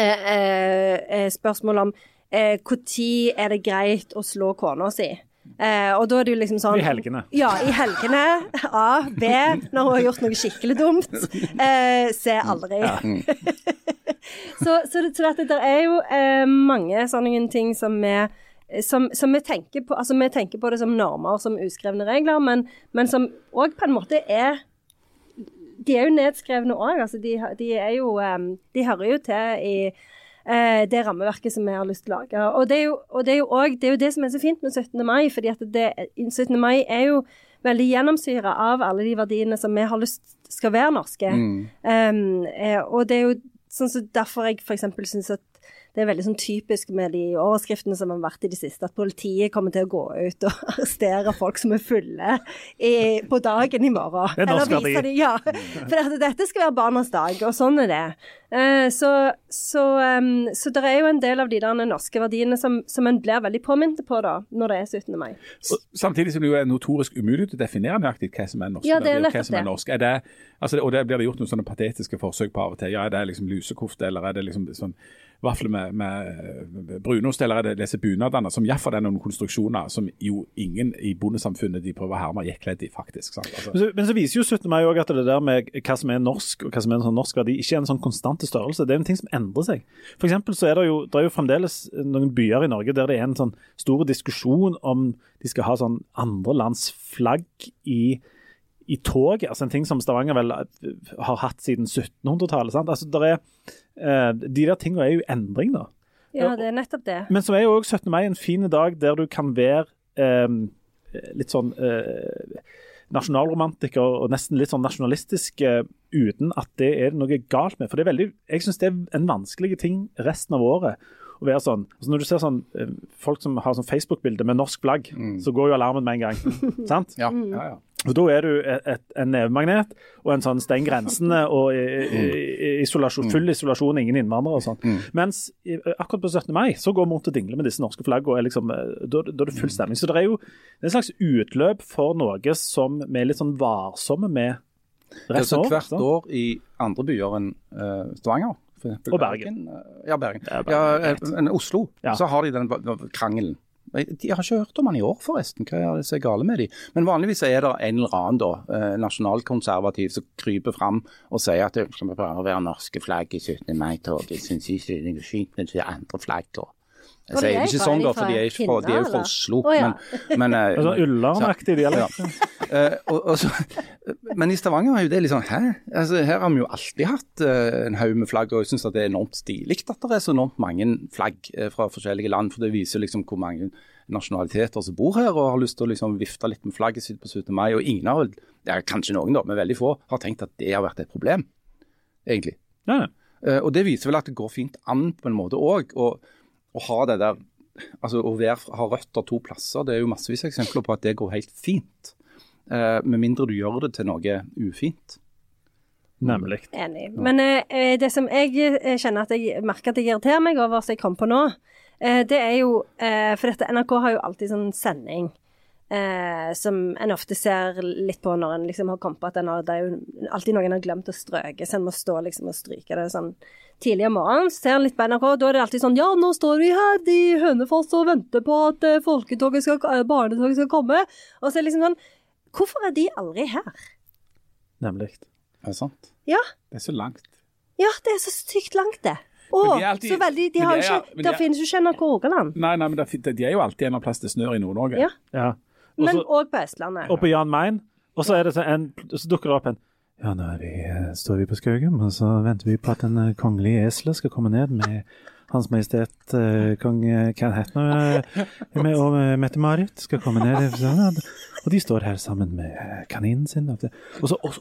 eh, eh, spørsmål om når er det greit å slå kona si? Eh, og da er det jo liksom sånn I helgene. Ja, i helgene. A. B. Når hun har gjort noe skikkelig dumt. Eh, C. Aldri. så, så, det, så dette, det er jo eh, mange sånne ting som vi som, som vi, tenker på, altså vi tenker på det som normer, som uskrevne regler, men, men som òg på en måte er De er jo nedskrevne òg. Altså de, de, er jo eh, De hører jo til i eh, det rammeverket som vi har lyst til å lage. Og det er jo, og det, er jo også, det, er jo det som er så fint med 17. mai, fordi at det, 17. mai er jo veldig gjennomsyra av alle de verdiene som vi har lyst skal være norske. Mm. Um, og det er jo sånn så derfor jeg f.eks. syns at det er veldig sånn typisk med de overskriftene som har vært i det siste, at politiet kommer til å gå ut og arrestere folk som er fulle i, på dagen i morgen. Det er Eller vise verdi. de- Ja, for dette skal være barnas dag, og sånn er det. Eh, så, så, så det er jo en del av de der norske verdiene som, som en blir veldig påminnet på da, når det er 17. mai. Samtidig som det jo er notorisk umulig å definere nøyaktig hva som er norsk Ja, det og hva som er norsk. Er det, altså, og der blir det gjort noen sånne patetiske forsøk på av og til. Ja, Er det liksom lusekofte, eller er det liksom sånn vafler med, med brunost, eller er det disse bunadene, som iallfall er noen konstruksjoner som jo ingen i bondesamfunnet de prøver å herme gikk kledd i, faktisk. Altså, Men så, men så viser jo 17. mai òg at det der med hva som er norsk og hva som er en sånn norsk verdi, ikke er en sånn konstante størrelse. Det er en ting som endrer seg. For eksempel så er det jo, det er jo fremdeles noen byer i Norge der det er en sånn stor diskusjon om de skal ha sånn andre lands flagg i, i tog, Altså en ting som Stavanger vel eh, har hatt siden 1700-tallet. sant? Altså der er, eh, De der tingene er jo endring, da. Ja, det er nettopp det. Men så er jo også 17. mai en fin dag der du kan være eh, litt sånn eh, nasjonalromantiker og nesten litt sånn nasjonalistisk eh, uten at det er noe galt med. For det er veldig, jeg syns det er en vanskelig ting resten av året. å være sånn, altså Når du ser sånn eh, folk som har sånn Facebook-bilde med norsk flagg, så går jo alarmen med en gang. sant? Ja. ja, ja. Og Da er du et, et, en nevemagnet og en sånn steng grensene og i, i, i isolasjon, full isolasjon, ingen innvandrere og sånn. Mens i, akkurat på 17. mai så går vi rundt og dingler med disse norske flaggene. liksom, eh, Da, da er det full stemning. Så det er jo det er en slags utløp for noe som vi er litt sånn varsomme med resten av hvert sant? år i andre byer enn uh, Stavanger. Og Bergen. Bergen. Ja, Bergen. Ja, Ja, Bergen, eh, Oslo. Ja. Så har de den krangelen. De har ikke hørt om han i år, forresten. Hva er det som er gale med de? Men vanligvis er det en eller annen da, eh, nasjonalkonservativ som kryper fram og sier at det skal bare være norske flagg i 17. mai-toget. Syns ikke det er fint med de andre flaggene. Jeg sier er det ikke sånn, da, for de er, ikke fra, de er jo fra Oslo. Oh, ja. Men, men eh, er Sånn Ullern-aktig dialekt. Uh, og, og så, men i Stavanger er jo det litt sånn Hæ? Altså, her har vi jo alltid hatt uh, en haug med flagg, og jeg syns det er enormt stilig at det er så enormt mange flagg uh, fra forskjellige land. For det viser liksom hvor mange nasjonaliteter som bor her og har lyst til å liksom vifte litt med flagget sitt på 17. mai. Og ingen har vel, ja, kanskje noen da, men veldig få, har tenkt at det har vært et problem, egentlig. Ja, ja. Eh, og det viser vel at det går fint an på en måte òg, å å ha det der Altså å være, ha røtter to plasser, det er jo massevis av eksempler på at det går helt fint. Eh, med mindre du gjør det til noe ufint. Nemlig. Enig. Men eh, det som jeg eh, kjenner at jeg merker at jeg irriterer meg over, som jeg kom på nå, eh, det er jo eh, For dette NRK har jo alltid sånn sending eh, som en ofte ser litt på når en liksom har kommet på at en har, det er jo alltid noen har glemt å strøke, så en må stå liksom og stryke det sånn tidlig om morgenen. Så ser en litt på NRK, da er det alltid sånn Ja, nå står vi her i Hønefoss og venter på at eh, folketoget skal, eh, barnetoget skal komme. Og så er det liksom sånn Hvorfor er de aldri her? Nemlig. Er det sant? Ja. Det er så langt. Ja, det er så sykt langt, det. Å, de alltid- så veldig De har de jo er- ikke de Der er- finnes jo ikke NRK Rogaland. Nei, nei, men det, er- de er jo alltid en av plass det snør i Nord-Norge. Ja. Ja. Men òg på Østlandet. og på Jan Mayen. Og så, det en, så dukker det opp en Ja, nå vi, eh, står vi på Skaugum, og så venter vi på at en kongelig kongelige skal komme ned med Hans Majestet uh, kong Can Hatner eh, med- Og Mette-Marit skal komme ned. Og de står her sammen med kaninen sin. Og, og, så, og,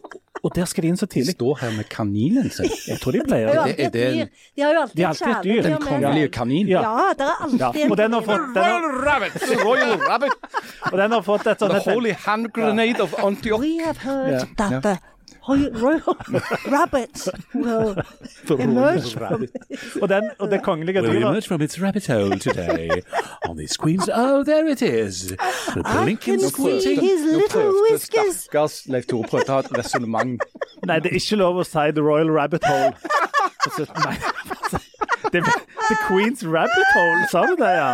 og der skal de inn så tidlig. Står her med kaninen sin. Jeg tror de Det er pleier det- Er det- dyr. De har jo alltid De alltid et dyr. Den kongelige kaninen. kanin. Ja. Ja, det er alltid Ja, en og den har fått, den har, Rabbit! Royal Rabbit! og den har fått et sånt The holy hand grenade of Antioch. We have heard yeah. that the royal, royal rabbits will emerge from og, den, og det kongelige dyret from its rabbit hole today on these queens. Oh, there it is. The I can see his little whiskers. stakkars Leif Tore prøvde å ha et resonnement. Nei, det er ikke lov å si The Royal Rabbit Hole. på 17. mai. Det er The Queen's Rabbit Hole, sa du det, ja?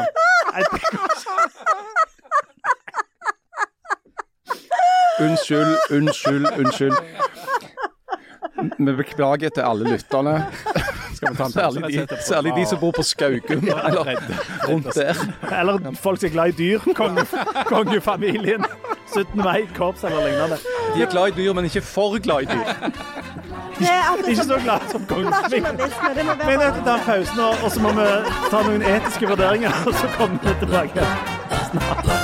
Unnskyld, unnskyld, unnskyld. Vi beklager til alle lytterne. Særlig de, særlig de som bor på Skaugum eller rundt der. Eller folk som er glad i dyr. Konge, kongefamilien. 17. mai, korps eller lignende. De er glad i dyr, men ikke for glad i dyr. Det er Ikke så glad som kongefamilien. Vi er nødt til å ta være en pause nå, og så må vi ta noen etiske vurderinger, og så kommer vi tilbake.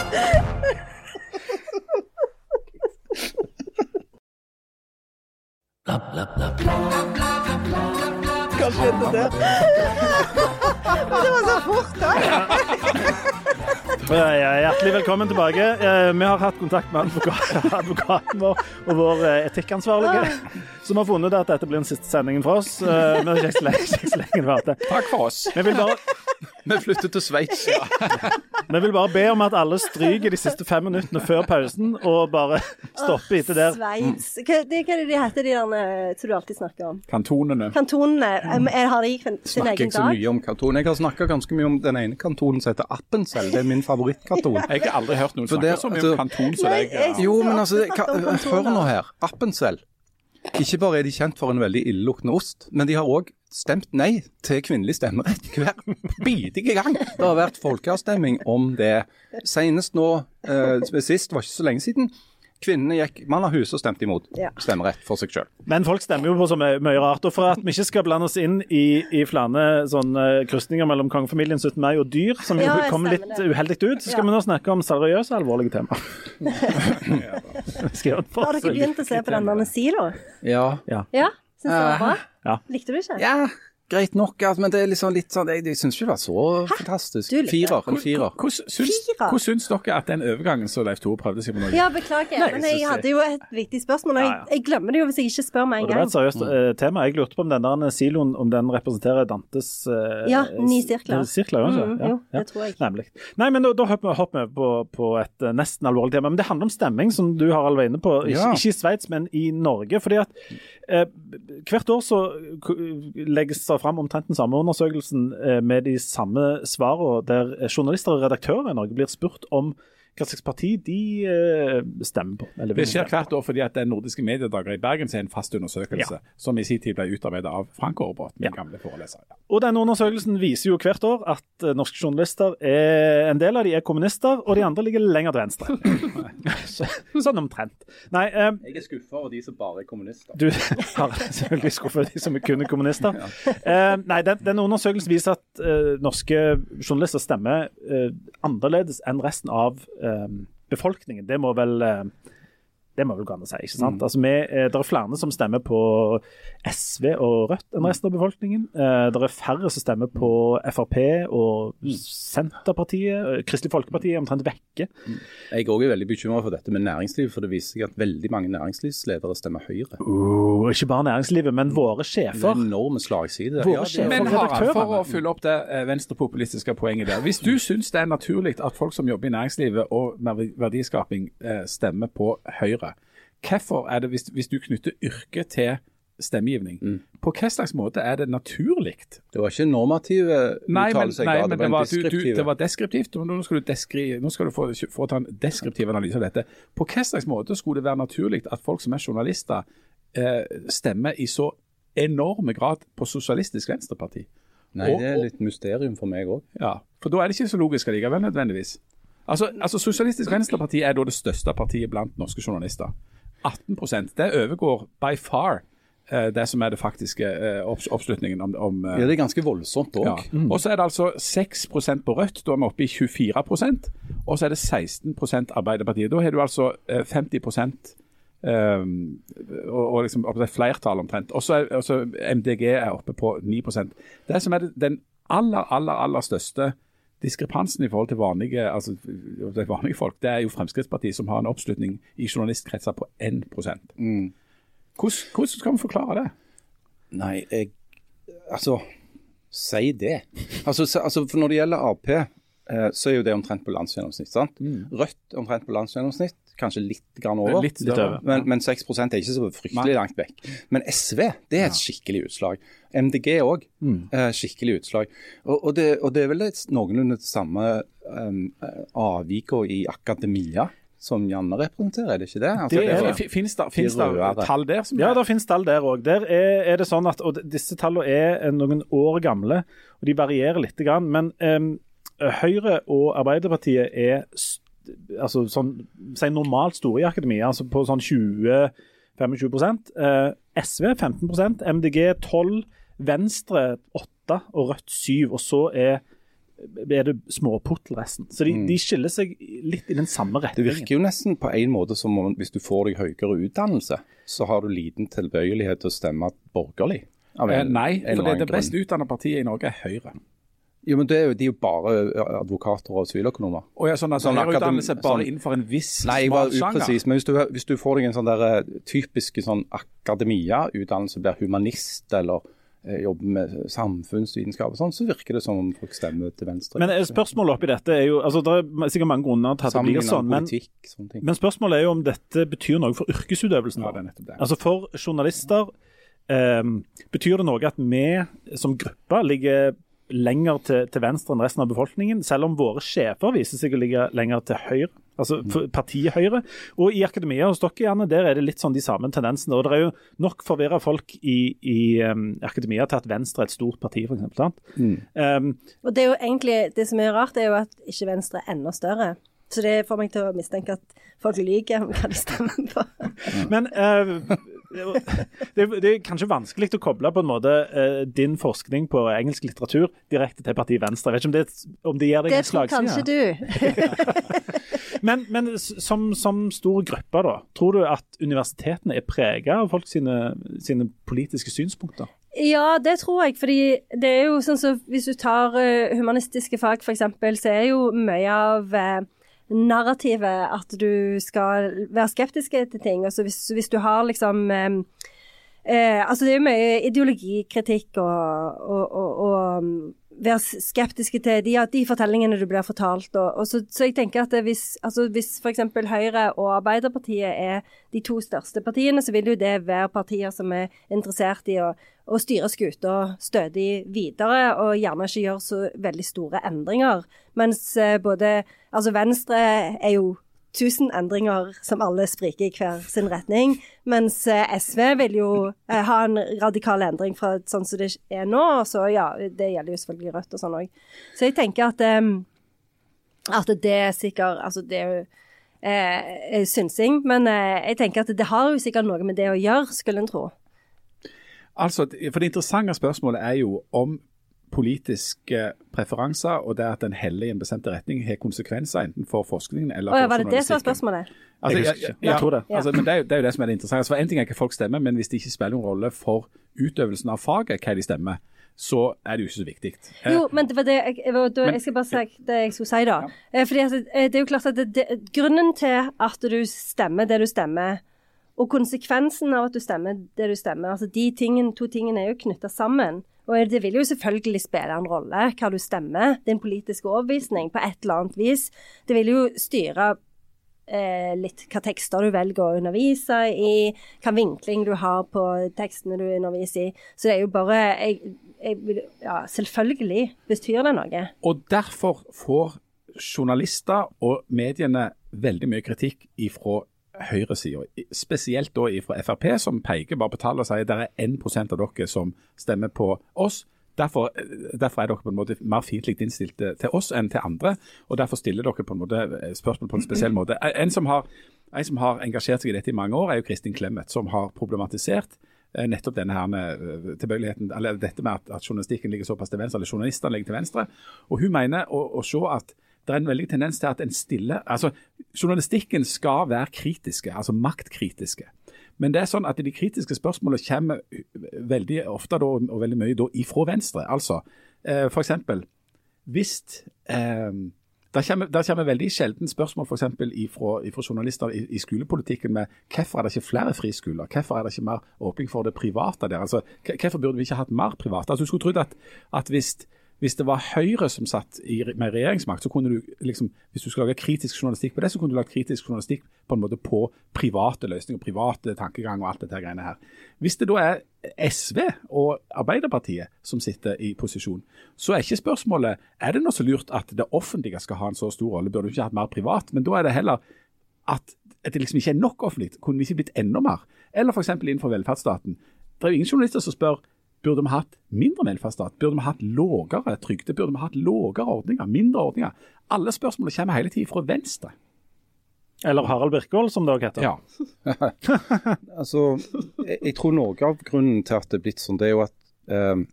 Hva skjedde der? Det var så fort, da. Ja, ja, hjertelig velkommen tilbake. Eh, Vi har hatt kontakt med advokaten vår og vår eh, etikkansvarlige, som har funnet ut at dette blir den siste sendingen for oss. Vi har ikke så lenge- ikke så lenge det varte. Takk for oss. Vi vil bare Vi flytter til Sveits. Vi vil bare be om at alle stryker de siste fem minuttene før pausen, og bare stopper etter der. Sveits. Hva, det, hva er det de heter, de der eh, som du alltid snakker om? Kantonene. Kantonene. em, er- Har de sin Snakker egen jeg så mye om kanton. Jeg har snakka ganske mye om den ene kantonen som heter Appensel. Det er min favorittkanton. Jeg har aldri hørt noen snakke så mye altså- om kanton som deg. Ja. Jo, men altså, hør nå her. Appensel. Ikke bare er de kjent for en veldig illeluktende ost, men de har òg stemt nei til kvinnelig stemmerett hver bidige gang. Det har vært folkeavstemning om det. Senest nå, eh, sist, var ikke så lenge siden. Kvinnene gikk mann av huset og stemte imot Ja. stemmerett for seg sjøl. Men folk stemmer jo på så mye, mye rart. Og for at vi ikke skal blande oss inn i, i flere sånne krysninger mellom kongefamilien 17. mai og dyr, som jo Ja, kom litt det. uheldig ut, så skal Ja. vi nå snakke om seriøse, alvorlige tema. skal gjøre det for Har dere begynt å se på den der Silo? Ja. Ja. Ja? Syns du det var bra? Ja. Likte du ikke? ja, greit nok, altså, men det er liksom litt sånn Jeg, jeg syns ikke det var så fantastisk. Du. Firer. En firer. Hvordan syns, dere at den overgangen som Leif Tore prøvde seg på nå Ja, beklager, men jeg jeg hadde jo et viktig spørsmål, og jeg, Ja, ja. jeg glemmer det jo hvis jeg ikke spør med Og en det var et seriøst eh, tema. Jeg lurte på om den der siloen om den representerer Dantes eh, Ja, ni sirkler. sirkler mm, Mm, ikke? jo, det tror jeg. Nemlig. Nei, men da, da hopper vi hopper vi på, på et eh, nesten alvorlig tema. Men det handler om stemming, som du Harald var inne på. Ikke, Ja. ikke i Sveits, men i Norge. fordi at hvert år så legges det fram omtrent den samme undersøkelsen eh, med de samme svarene, der eh, journalister og redaktører i Norge blir spurt om hva slags parti de eh, stemmer på. Eller Det skjer hvert år fordi at den nordiske mediedager i Bergen er en fast undersøkelse, som i sin tid ble utarbeidet av Frank Aarbrot, min Ja. gamle foreleser. Ja. Og denne undersøkelsen viser jo hvert år at eh, norske journalister er En del av de er kommunister, og de andre ligger lenger til venstre. Sånn omtrent. Nei, um, Jeg er skuffa over de som bare er kommunister. du har selvfølgelig skuffet de som er kun er kommunister. Uh, nei, den, denne undersøkelsen viser at uh, norske journalister stemmer uh, annerledes enn resten av befolkningen. Det må vel eh, det må vel gå an å si. ikke sant? Altså, vi, eh, det er flere som stemmer på SV og Rødt enn resten av befolkningen. Eh, det er færre som stemmer på Frp og Senterpartiet. eh, Kristelig Folkeparti er omtrent vekke. Jeg òg er veldig bekymra for dette med næringsliv, for det viser seg at veldig mange næringslivsledere stemmer Høyre. Uh, ikke bare næringslivet, men våre Det sjefer. er enorme slagside. Våre Ja, sjefer. Men Harald, for å fylle opp det venstrepopulistiske poenget der. Hvis du syns det er naturlig at folk som jobber i næringslivet og med verdiskaping stemmer på Høyre, hvorfor er det, hvis, hvis du knytter yrke til stemmegivning, Mm. på hva slags måte er det naturlig? Det var ikke normative men, uttalelser, jeg ga, men det var du, det var deskriptivt. og Nå skal du, deskri, nå skal du få, få ta en deskriptiv analyse av dette. På hva slags måte skulle det være naturlig at folk som er journalister, eh, stemmer i så enorme grad på Sosialistisk Venstreparti? Nei, det er litt mysterium for meg òg. Ja, for da er det ikke så logisk allikevel, nødvendigvis. Altså, altså Sosialistisk Venstreparti er da det største partiet blant norske journalister. 18% Det overgår by far eh, det som er det faktiske eh, opps oppslutningen om, om eh, Ja, det er ganske voldsomt òg. ja. Og så er det altså 6 på Rødt, da er vi oppe i 24% Og så er det 16% Arbeiderpartiet. Da har du altså eh, 50 Um, og, og liksom flertall omtrent. Og så også MDG er oppe på 9% Det som er den aller, aller, aller største diskrepansen i forhold til vanlige, altså, vanlige folk, det er jo Fremskrittspartiet som har en oppslutning i journalistkretser på 1% Mm. hvordan, hvordan skal vi forklare det? Nei, jeg Altså, si det. Altså, se- altså for Når det gjelder Ap, eh, så er jo det omtrent på landsgjennomsnitt. sant? Rødt er omtrent på landsgjennomsnitt, kanskje litt grann over. Litt Litt over. Men, men 6% er ikke så fryktelig langt vekk. Men SV det er et skikkelig utslag. MDG òg. Mm. skikkelig utslag. Og, og, det, og det er vel et, noenlunde det samme um, avviket i akademia som Janne representerer, er det ikke det? Altså, Det er det- det. Fin- Finnes det, finnes det tall der? Som Ja, det finnes tall der òg. Der er, er det sånn at, og Disse tallene er noen år gamle, og de varierer litt. Grann, men um, Høyre og Arbeiderpartiet er s- altså sånn, si normalt store i akademia, altså på sånn 20-25 eh, SV 15% MDG 12 Venstre 8 og Rødt 7 og så er, er det småputtelresten. Så de, de skiller seg litt i den samme Det virker jo nesten på en måte som om hvis du får deg høyere utdannelse, så har du liten tilbøyelighet til å stemme borgerlig. Eh, Nei, for det, det best utdannede partiet i Norge er Høyre. Jo, men det er jo, De er jo bare advokater og siviløkonomer. Og ja, sånn at Sånn Lærerutdannelse utdannelse bare sånn- innenfor en viss Nei, jeg var sjanger. upresis, men hvis du, hvis du får deg en sånn der eh, typiske sånn akademia-utdannelse, blir humanist eller eh, jobber med samfunnsvitenskap og sånn, så virker det som om folk stemmer til venstre. Men eh, spørsmålet oppi dette er jo altså Det er sikkert mange grunner til at det blir sånn, men, politikk, sånne ting. men spørsmålet er jo om dette betyr noe for yrkesutøvelsen. Ja, det er det. Altså For journalister eh, betyr det noe at vi som gruppe ligger lenger til, til venstre enn resten av befolkningen, selv om våre sjefer viser seg å ligge lenger til høyre. Altså partiet Høyre. Og i akademia hos dere, gjerne, der er det litt sånn de samme tendensene. Og det er jo nok forvirra folk i, i um, akademia til at Venstre er et stort parti, f.eks. Mm. Um, Og det er jo egentlig Det som er rart, er jo at ikke Venstre er enda større. Så det får meg til å mistenke at folk lyver om hva de stemmer på. Men eh, det, det er kanskje vanskelig å koble på en måte eh, din forskning på engelsk litteratur direkte til partiet Venstre. Jeg vet ikke om det, om det gir deg Det tror kanskje du. Men, men som, som stor gruppe, da, tror du at universitetene er prega av folk sine, sine politiske synspunkter? Ja, det tror jeg. Fordi det er jo sånn som hvis du tar eh, humanistiske fag f.eks., så er jo mye av uh, narrativet at du skal være skeptiske til ting. Altså hvis, hvis du har liksom eh, Altså det er jo mye ideologikritikk og, og, og, og være skeptiske til de, de fortellingene du blir fortalt. Og, og så, så jeg tenker at hvis, altså hvis f.eks. Høyre og Arbeiderpartiet er de to største partiene, så vil jo det være partier som er interessert i å, å styre skuta stødig videre, og gjerne ikke gjøre så veldig store endringer. Mens eh, både Altså Venstre er jo tusen endringer som alle spriker i hver sin retning. Mens eh, SV vil jo eh, ha en radikal endring fra sånn som det er nå. Og så ja, det gjelder jo selvfølgelig Rødt og sånn òg. Så jeg tenker at, eh, at det er sikkert Altså det er jo eh, synsing, men eh, jeg tenker at det har jo sikkert noe med det å gjøre, skulle en tro. Altså, for Det interessante spørsmålet er jo om politiske preferanser og det at en heller i en bestemt retning har konsekvenser enten for forskningen eller for var det det som var journalistikken. spørsmålet? Altså, Jeg jeg, Jeg tror det. Altså, men det er, jo, det er jo det som er det interessante. Altså, for En ting er ikke folk stemmer, men hvis det ikke spiller noen rolle for utøvelsen av faget hva de stemmer, så er det jo ikke så viktig. Eh, Jo, men det var det jeg, jeg, skal bare si det jeg skulle si, da. Ja. Fordi altså, eh, det er jo klart at det, det, Grunnen til at du stemmer det du stemmer, og konsekvensen av at du stemmer det du stemmer, altså de tingene, to tingene er jo knytta sammen. Og det vil jo selvfølgelig spille en rolle hva du stemmer, din politiske overbevisning, på et eller annet vis. Det vil jo styre eh, litt hva tekster du velger å undervise i, hva vinkling du har på tekstene du underviser i. Så det er jo bare jeg, jeg, Ja, selvfølgelig betyr det noe. Og derfor får journalister og mediene veldig mye kritikk ifra høyresida. Spesielt da fra Frp, som peker bare på tall og sier det er 1% av dere som stemmer på oss. Derfor, derfor er dere på en måte mer fiendtlig innstilt til til oss enn til andre. og Derfor stiller dere på en måte spørsmål på en spesiell måte. En som har, en som har engasjert seg i dette i mange år, er jo Kristin Clemet, som har problematisert eh, nettopp denne her eh, tilbøyeligheten, eller dette med at, at journalistikken ligger såpass til venstre, eller journalistene ligger til venstre. Og Hun mener å, å se at det er en veldig tendens til at en stiller altså Journalistikken skal være kritiske, altså maktkritiske. Men det er sånn at de kritiske spørsmålene kommer veldig ofte da, og veldig mye da, ifra venstre. Altså, eh, for eksempel, hvis eh, der kommer, veldig sjelden spørsmål for ifra, ifra journalister i, i, skolepolitikken med hvorfor er det ikke flere friskoler, hvorfor er det ikke mer åpning for det private der? Altså, hvorfor burde vi ikke hatt mer private? Altså, Du skulle trodd at, at hvis hvis det var Høyre som satt i, med regjeringsmakt, så kunne du liksom, hvis du skulle lage kritisk journalistikk på det, så kunne du lage kritisk journalistikk på en måte på private løsninger, private tankegang og alt dette greiene her. Hvis det da er SV og Arbeiderpartiet som sitter i posisjon, så er ikke spørsmålet er det noe så lurt at det offentlige skal ha en så stor rolle, burde du ikke hatt mer privat? Men da er det heller at, det liksom ikke er nok offentlig. Kunne vi ikke blitt enda mer? Eller f.eks. innenfor velferdsstaten. Det er jo ingen journalister som spør Burde vi hatt mindre velferdsstat? Burde vi hatt lavere trygde? Burde vi hatt lavere ordninger? Mindre ordninger? Alle spørsmålene kommer hele tiden fra Venstre. Eller Harald Birkvold, som det òg heter. Ja. altså, jeg, jeg, tror noe av grunnen til at det er blitt sånn, det er jo at eh,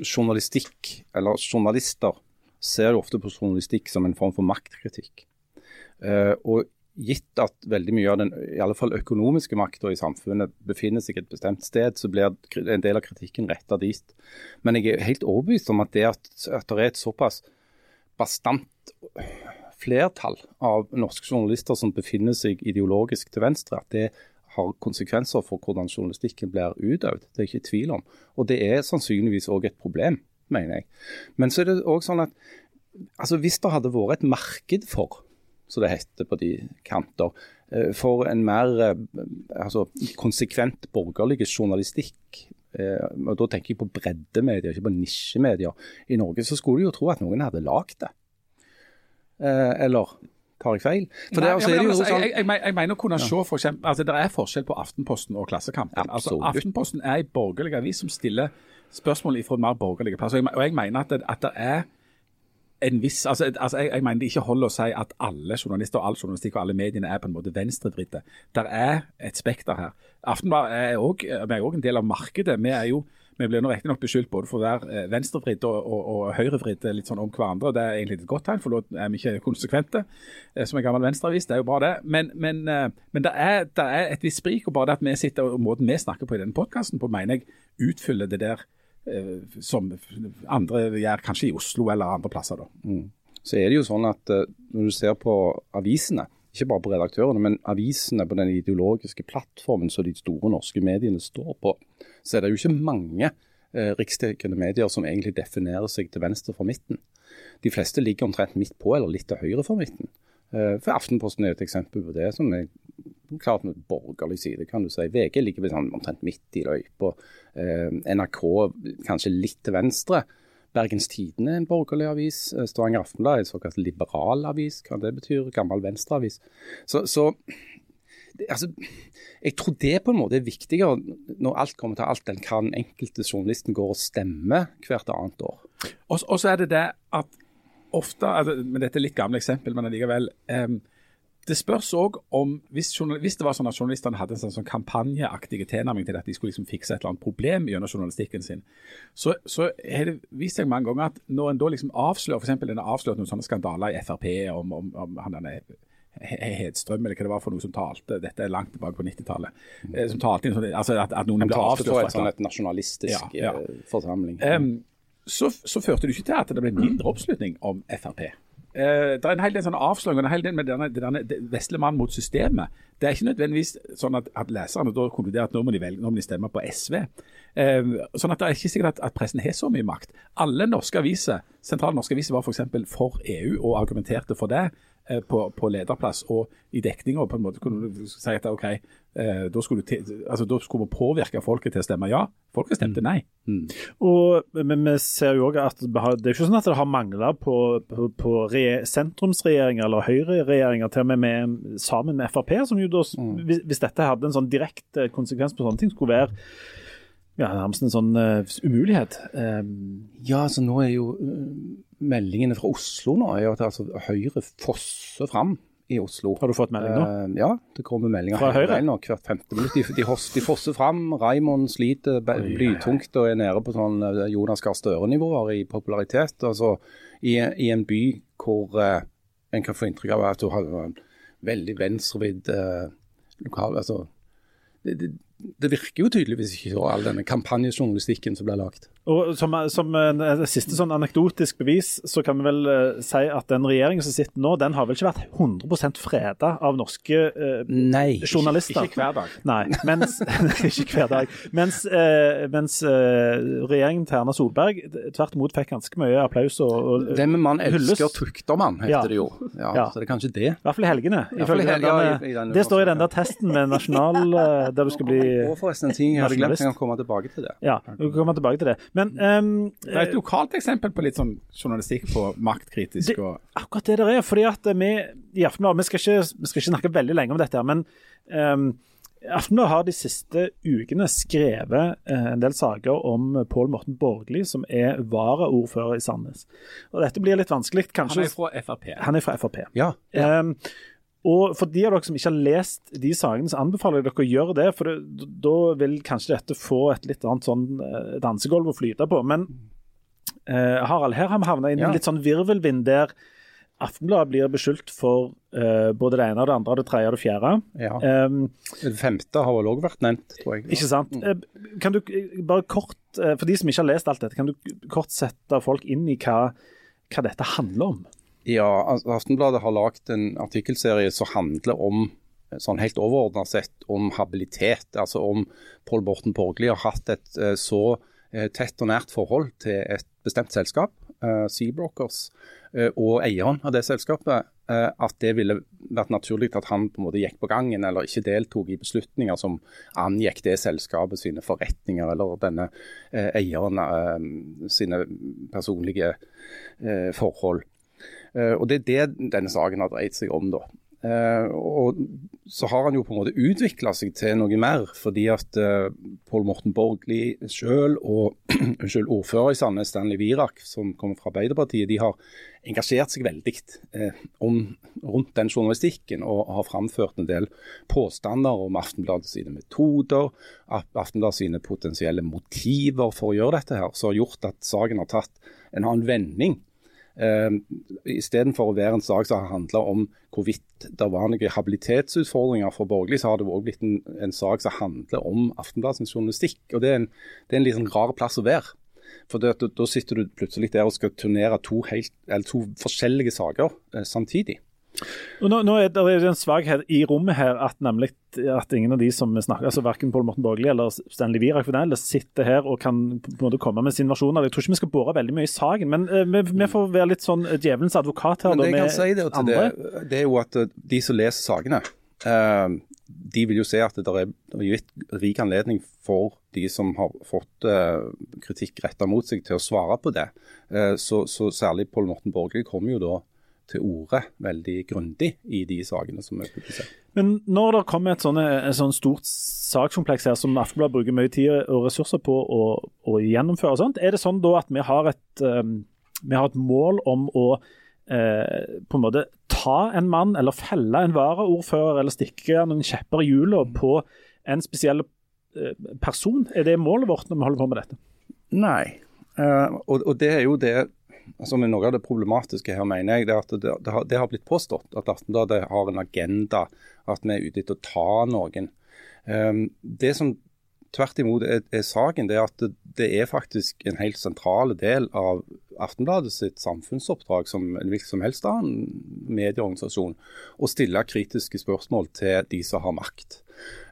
journalistikk, eller journalister, ser jo ofte på journalistikk som en form for maktkritikk. Eh, og gitt at veldig mye av den i alle fall økonomiske makta i samfunnet befinner seg et bestemt sted, så blir en del av kritikken retta dit. Men jeg er helt overbevist om at det at, at det er et såpass bastant flertall av norske journalister som befinner seg ideologisk til venstre, at det har konsekvenser for hvordan journalistikken blir utøvd. Det er ikke tvil om. Og det er sannsynligvis òg et problem, mener jeg. Men så er det òg sånn at altså hvis det hadde vært et marked for som det heter på de kanter, eh, for en mer eh, altså, konsekvent borgerlig journalistikk. Eh, og Da tenker jeg på breddemedier, ikke på nisjemedier. I Norge så skulle du jo tro at noen hadde lagd det. Eller tar jeg feil? For Nei, det, altså, ja, men, altså, sånn, jeg, jeg, jeg, mener å kunne se for eksempel, altså, Det er forskjell på Aftenposten og Klassekampen. Altså, Aftenposten er en borgerlig avis som stiller spørsmål fra mer borgerlige plasser. Og jeg mener at det, at det er en viss altså, altså jeg, jeg, mener det ikke holder å si at alle journalister og all journalistikk og alle mediene er på en måte venstrevridde. Der er et spekter her. Aftenbladet er òg en del av markedet. Vi er jo vi blir nå riktignok beskyldt både for å være eh, venstrevridd og, og, og høyrevridd litt sånn om hverandre. Det er egentlig et godt tegn, for da er vi ikke konsekvente. Eh, som en gammel venstreavis, det er jo bra det. Men, men, eh, men det, er, det, er, et visst sprik. og Bare det at vi sitter og måten vi snakker på i denne podkasten mener jeg utfyller det der Eh, som andre gjør kanskje i Oslo eller andre plasser. da. Mm. Så er det jo sånn at uh, når du ser på avisene, ikke bare på redaktørene, men avisene på den ideologiske plattformen som de store norske mediene står på, så er det jo ikke mange eh, riksdekkende medier som egentlig definerer seg til venstre for midten. De fleste ligger omtrent midt på eller litt til høyre for midten. Uh, for Aftenposten er et eksempel på det, som er klart med borgerlig side, kan du si. VG ligger sånn, omtrent midt i løypa. Eh, NRK kanskje litt til venstre. Bergens Tidende er en borgerlig avis. Eh, Stavanger Aftenblad er en såkalt liberal avis, hva det betyr. Gammel venstreavis. Så, så altså, jeg tror det på en måte er viktigere når alt kommer til alt, enn hva den enkelte journalisten går og stemmer hvert annet år. Og så er det det at ofte, altså, men dette er litt gamle eksempel, men allikevel. Um, det spørs òg om hvis, hvis, det var sånn at journalistene hadde en sånn, sånn kampanjeaktig tilnærming til at de skulle liksom fikse et eller annet problem gjennom journalistikken sin, så, så har det vist seg mange ganger at når en da liksom avslører f.eks. en har avslørt noen sånne skandaler i Frp om, om, om han denne Hedstrøm, eller hva det var for noe som talte, dette er langt tilbake på 90-tallet, mm. som talte sånn, altså at, at noen ble avslørt. Et, sånn et nasjonalistisk ja, ja. Eh, forsamling. Um, så, så førte det ikke til at det ble mindre oppslutning om Frp. Uh, det er en hel del sånne avsløringer en med denne, denne vesle mannen mot systemet. Det er ikke nødvendigvis sånn at, at leserne da konkluderer at nå må de, velge, nå må de stemme på SV. Uh, sånn at Det er ikke sikkert at, at, pressen har så mye makt. Alle norske aviser, sentrale norske aviser var f.eks. For, for EU og argumenterte for det. Eh, på, på, lederplass og i dekninga på en måte kunne du si at OK, eh, da, skulle du altså, da skulle vi påvirke folket til å stemme ja. Folket stemte mm. nei. Mm. Og, men vi ser jo også at det er ikke sånn at det har mangla på, på, på sentrumsregjeringer eller høyreregjeringer til og med, med sammen med Frp, som jo da, mm. hvis, hvis, dette hadde en sånn direkte konsekvens på sånne ting, skulle være ja, nærmest en sånn uh, umulighet. Um, ja, altså nå er jo uh, meldingene fra Oslo nå er jo at altså, Høyre fosser fram i Oslo. Har du fått melding nå? Uh, ja, det kommer meldinger Fra Høyre? nå, hvert femte minutt. De, de, de fosser fram. Raymond sliter blytungt og er nede på sånn eh, Jonas Gahr Støre-nivåer i popularitet. Altså, i, I en by hvor en kan få inntrykk av at du har en veldig venstrevidd lokal altså, det, det, det virker jo tydeligvis ikke så, all denne kampanjejournalistikken som blir lagt. Og som, som en, en siste sånn anekdotisk bevis, så kan vi vel uh, si at den regjeringen som sitter nå, den har vel ikke vært 100% freda av norske uh, Nei. journalister. Ikke hver dag. Nei, mens, ikke hver dag. Mens, uh, mens eh, regjeringen til Erna Solberg tvert imot fikk ganske mye applaus og, og Det man elsker tukter man, heter Ja. det jo. Ja, Ja. Så det er kanskje det. I hvert fall i helgene. hvert fall i helgene. hel- ja, i- i den det står i den der testen med nasjonal Der du skal bli Og forresten en ting jeg hadde glemt, jeg kan komme tilbake til det. Ja, du kan komme tilbake til det. Men um, Det er et lokalt eksempel på litt sånn journalistikk på maktkritisk Det- og akkurat det der er. fordi at vi i Aftenbladet vi, vi skal ikke snakke veldig lenge om dette, her, men um, Aftenbladet har de siste ukene skrevet eh, en del saker om Pål Morten Borgli, som er varaordfører i Sandnes. Og Dette blir litt vanskelig, kanskje. Han er fra Frp. Han er fra Frp. Ja. Um, og For de av dere som ikke har lest de sakene, så anbefaler jeg dere å gjøre det. For det, da vil kanskje dette få et litt annet sånn eh, dansegulv å flyte på. Men eh, Harald, her har vi havna i Ja. en litt sånn virvelvind der Aftenbladet blir beskyldt for eh, både det ene og det andre, det tredje og det fjerde. ja. Um, Det femte har vel òg vært nevnt, tror jeg. ikke sant? Mm. Kan du eh, bare kort, eh, for de som ikke har lest alt dette, kan du kort sette folk inn i hva, hva dette handler om? Ja, Aftenbladet har lagd en artikkelserie som handler om sånn helt overordna sett om habilitet. Altså om Pål Borten Borgli har hatt et eh, så eh, tett og nært forhold til et bestemt selskap, eh, Seabrokers, eh, og eieren av det selskapet, eh, at det ville vært naturlig at han på en måte gikk på gangen eller ikke deltok i beslutninger som angikk det selskapet sine forretninger eller denne eh, eieren eh, sine personlige eh, forhold. Eh, og Det er det denne saken har dreid seg om. da. Eh, og Så har han jo på en måte utvikla seg til noe mer, fordi at uh, Pål Morten Borgli selv og unnskyld, ordfører i Sandnes, Stanley Virak, som kommer fra Arbeiderpartiet, de har engasjert seg veldig eh, rundt den journalistikken og har framført en del påstander om Aftenbladet sine metoder, Aftenbladets potensielle motiver for å gjøre dette, her, som har gjort at saken har tatt en annen vending. Uh, Istedenfor å være en sak som har handla om hvorvidt det var noen habilitetsutfordringer for borgerlig, så har det også blitt en, en sak som handler om Aftenbladets journalistikk. og Det er en, det er en litt sånn rar plass å være. For Da sitter du plutselig der og skal turnere to, helt, to forskjellige saker eh, samtidig. Nå, nå er det en svakhet i rommet her at nemlig at ingen av de som snakker, altså verken Pål Morten Borgli eller Stanley Virak del, sitter her og kan på en måte komme med sin versjon. Jeg tror ikke vi skal bore veldig mye i saken, men eh, vi, vi får være litt sånn djevelens advokat her. Men da, det jeg kan si det, til det, det er jo at eh, de som leser sakene, uh, de vil jo se at det er, det er gitt rik anledning for de som har fått uh, kritikk retta mot seg, til å svare på det. Uh, så, så særlig Pål Morten Borgli kommer jo da til orde veldig grundig i de sakene som er publisert. Men når det kommer et sånn, et sånt stort sakskompleks her som Aftenbladet bruker mye tid og ressurser på å, å gjennomføre, sånt, er det sånn da at vi har et, um, vi har et mål om å eh, på en måte ta en mann, eller felle en varaordfører, eller stikke noen kjepper i hjula på en spesiell eh, person? Er det målet vårt når vi holder på med dette? Nei, Uh, og, og det er jo det er noe av det problematiske her, mener jeg. Det, er at det, det, har, det har blitt påstått at Aftenbladet har en agenda, at vi er ute etter å ta noen. Um, det som tvert imot er, er saken, det er at det, det er faktisk en helt sentral del av Aftenbladet sitt samfunnsoppdrag som en hvilken som helst annen medieorganisasjon, å stille kritiske spørsmål til de som har makt.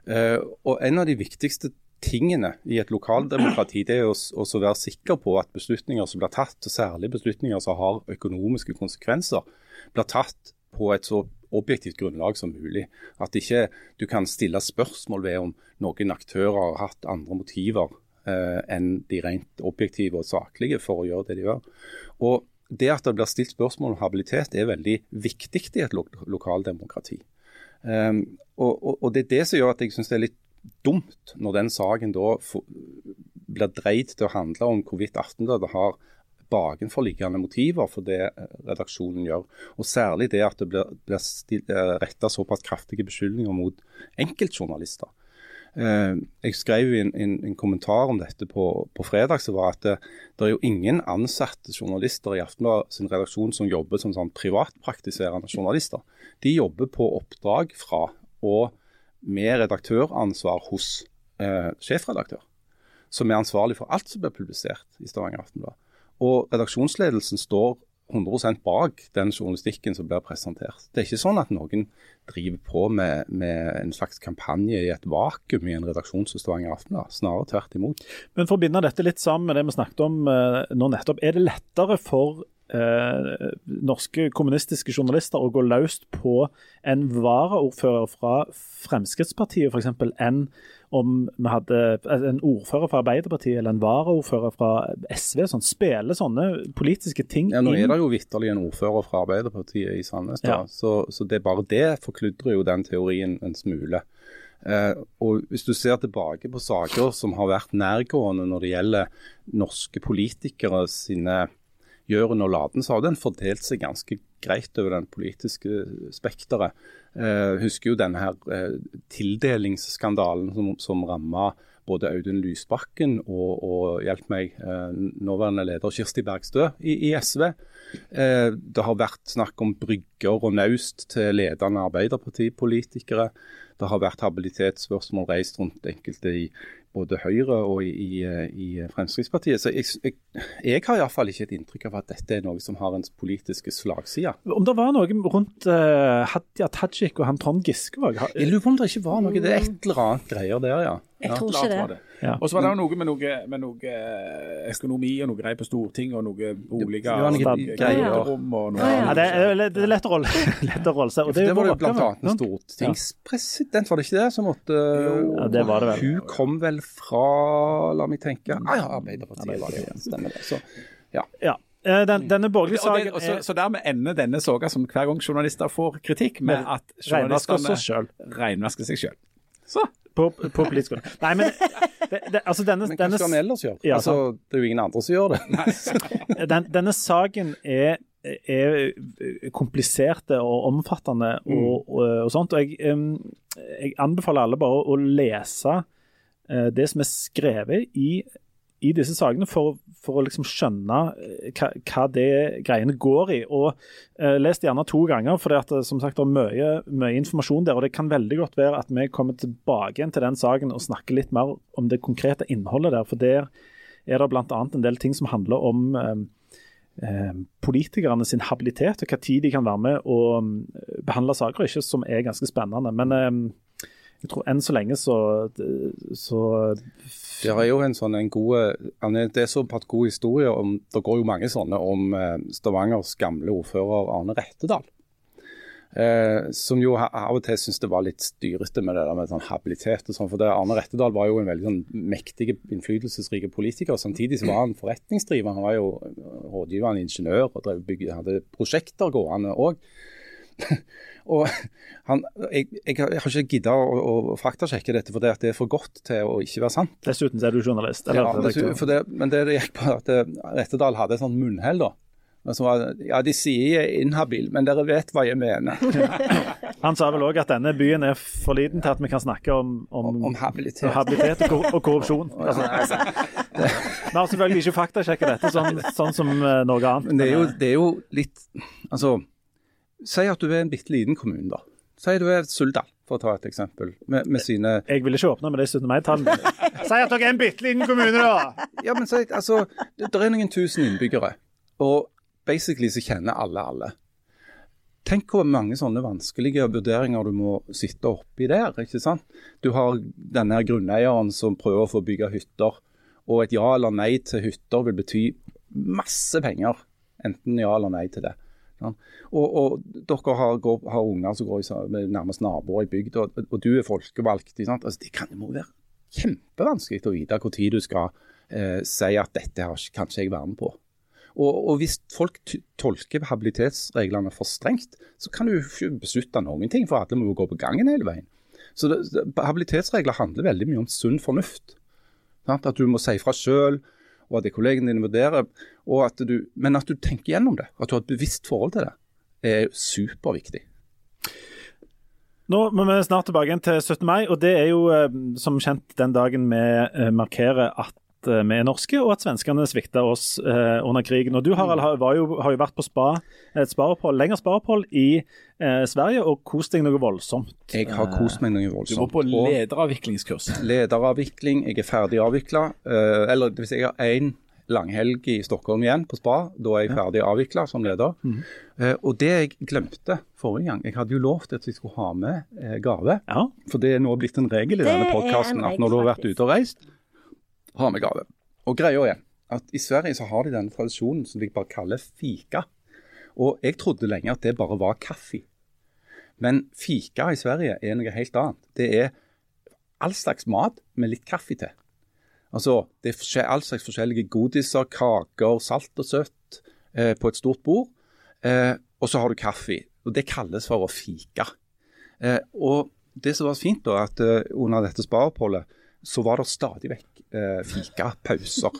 Uh, og En av de viktigste tingene i et lokaldemokrati det er å, å være sikker på at beslutninger som blir tatt, og særlig beslutninger som har økonomiske konsekvenser, blir tatt på et så objektivt grunnlag som mulig. At ikke du kan stille spørsmål ved om noen aktører har hatt andre motiver eh, enn de rent objektive og saklige for å gjøre det de gjør. Og Det at det blir stilt spørsmål om habilitet er veldig viktig i et lo lokaldemokrati. Um, og, og, og Det er det som gjør at jeg syns det er litt dumt når den saken da blir dreid til å handle om hvorvidt Aftenbladet har bakenforliggende motiver for det eh, redaksjonen gjør. Og særlig det at det blir, blir retta såpass kraftige beskyldninger mot enkeltjournalister. Eh, jeg skrev en, en, en, kommentar om dette på, på fredag, som var at det, det, er jo ingen ansatte journalister i Aftenbladet sin redaksjon som jobber som sånn privatpraktiserende journalister. De jobber på oppdrag fra og med redaktøransvar hos eh, sjefredaktør, som er ansvarlig for alt som blir publisert i Stavanger Aftenblad. Og redaksjonsledelsen står 100 bak den journalistikken som blir presentert. Det er ikke sånn at noen driver på med, med en slags kampanje i et vakuum i en redaksjon som Stavanger Aftenblad. Snarere tvert imot. Men For å binde dette litt sammen med det vi snakket om eh, nå nettopp. Er det lettere for eh, norske kommunistiske journalister å gå løst på en varaordfører fra Fremskrittspartiet f.eks. enn om vi hadde altså, en ordfører fra Arbeiderpartiet eller en varaordfører fra SV. Sånn, spiller sånne politiske ting inn. Ja, Nå er det jo vitterlig en ordfører fra Arbeiderpartiet i Sandnes, ja. så, så, det bare det forkludrer jo den teorien en smule. Eh, og Hvis du ser tilbake på saker som har vært nærgående når det gjelder norske politikere sine gjøren og laden, så har den fordelt seg ganske greit over den politiske spekteret. Eh, husker jo denne her eh, tildelingsskandalen som, som ramma både Audun Lysbakken og, og hjelp meg, eh, nåværende leder Kirsti Bergstø i, i SV. Eh, det har vært snakk om brygger og naust til ledende Arbeiderpartipolitikere. Det har vært habilitetsspørsmål reist rundt enkelte i både Høyre og i, i, Fremskrittspartiet. Så jeg, jeg, jeg har iallfall ikke et inntrykk av at dette er noe som har en politiske slagside. Om det var noe rundt uh, Hadia Tajik og han Trond Giske òg? Jeg lurer på om det ikke var noe. Det er et eller annet greier der, ja. Jeg tror ikke det. Ja. Og så var det noe med noe, med noe eh, økonomi og noe greier på Stortinget og noe boliger og greier. og noe ja, det, er, det er lett å rolle, lett å rolle seg. Og det, det var jo bl.a. en stortingspresident, var det ikke det? Som måtte ja, det var det vel. Hun kom vel fra, la meg tenke Ah ja, Arbeiderpartiet var det. Stemmer det. Så, ja. ja. Eh, den, denne borgerlige saken og, så, så, dermed ender denne soga som hver gang journalister får kritikk, med at journalistene regnvasker seg sjøl. Så på, på politisk Nei, men det, det, altså denne, Men hva skal han ellers gjøre? Ja, altså, det er jo ingen andre som gjør det. Den, denne saken er, er kompliserte og omfattende og, mm. og, og sånt. og jeg, jeg, anbefaler alle bare å lese eh, det som er skrevet i i disse sakene for, for å liksom skjønne eh, hva, hva, det greiene går i. Og eh, Les det gjerne to ganger, for det, er, som sagt, er mye, mye, informasjon der. og Det kan veldig godt være at vi kommer tilbake igjen til den saken og snakker litt mer om det konkrete innholdet der. For der er det bl.a. en del ting som handler om eh, eh, politikerne sin habilitet, og hva tid de kan være med og eh, behandle saker, ikke, som er ganske spennende. Men eh, jeg tror enn så lenge så, så Det er jo en sånn en god Det er såpass god historie om Det går jo mange sånne om eh, Stavangers gamle ordfører Arne Rettedal. Eh, som jo av og til syntes det var litt styrete med det der med sånn habilitet. og sånn, for det, Arne Rettedal var jo en veldig sånn mektig, innflytelsesrik politiker. Samtidig så var han forretningsdriver. Han var jo rådgivende ingeniør og bygge, hadde prosjekter gående òg. og han, jeg, jeg, har ikke gidda å, å faktasjekke dette, for det, det, er for godt til å ikke være sant. Dessuten er du journalist. Eller, ja, det, men det det gikk på at eh, Rettedal hadde et sånt munnhell. da. Var, ja, De sier jeg er inhabil, men dere vet hva jeg mener. Han sa vel òg at denne byen er for liten til at vi kan snakke om, om, om, om habilitet. habilitet, og, og korrupsjon. Altså, altså, vi har selvfølgelig ikke faktasjekka dette, sånn, sånn som uh, noe annet. Men det er, jo, det er jo litt Altså Si at du er en bitte liten kommune, da. Si du er Suldal, for å ta et eksempel. Med, med sine Jeg vil ikke åpne med de 17. mai-tallene. si at dere er en bitte liten kommune, da! ja, men si, altså, det, det er noen tusen innbyggere, og basically så kjenner alle alle. Tenk hvor mange sånne vanskelige vurderinger du må sitte oppi der. ikke sant? Du har denne grunneieren som prøver å få bygge hytter, og et ja eller nei til hytter vil bety masse penger. Enten ja eller nei til det. Og, og, dere har, går, har, unger som går i, nærmest naboer i bygda, og, og, du er folkevalgt. Altså, det kan, jo være kjempevanskelig å vite når du skal eh, si at dette har kanskje jeg være med på. Og, og Hvis folk tolker habilitetsreglene for strengt, så kan du ikke beslutte noen ting, for alle må jo gå på gangen hele veien. Så det, Habilitetsregler handler veldig mye om sunn fornuft. Sant? At du må si fra sjøl, og at kollegene dine vurderer, at du, men at du tenker gjennom det. At du har et bevisst forhold til det, er superviktig. Nå må vi snart tilbake igjen til 17. mai, og det er jo eh, som kjent den dagen vi eh, markerer at eh, vi er norske, og at svenskene svikta oss eh, under krigen. Og Du Harald, har, var jo, har jo vært på spa, et sparopphold, lengre sparopphold i eh, Sverige og kost deg noe voldsomt. Jeg har kost meg noe voldsomt. Du var på lederavviklingskurs. lederavvikling, jeg er ferdig avvikla. eller hvis jeg har én langhelg i Stockholm igjen på spa. Da er jeg ferdig avvikla som leder. Eh, og det jeg glemte forrige gang, jeg hadde jo lovt at jeg skulle ha med eh, gave. Ja, For det er nå blitt en regel i Det denne podkasten at når du har vært ute og reist, ha med gave. Og greia er at i Sverige så har de denne tradisjonen som de bare kaller fika. Og jeg trodde lenge at det bare var kaffe. Men fika i Sverige er noe helt annet. Det er all slags mat med litt kaffe til. Altså, Det er all slags forskjellige godiser, kaker, salt og søtt eh, på et stort bord. Eh, og så har du kaffe. Og Det kalles for å fika. Eh, og Det som var fint, da, at eh, under dette spareoppholdet så var det stadig vekk eh, fikapauser.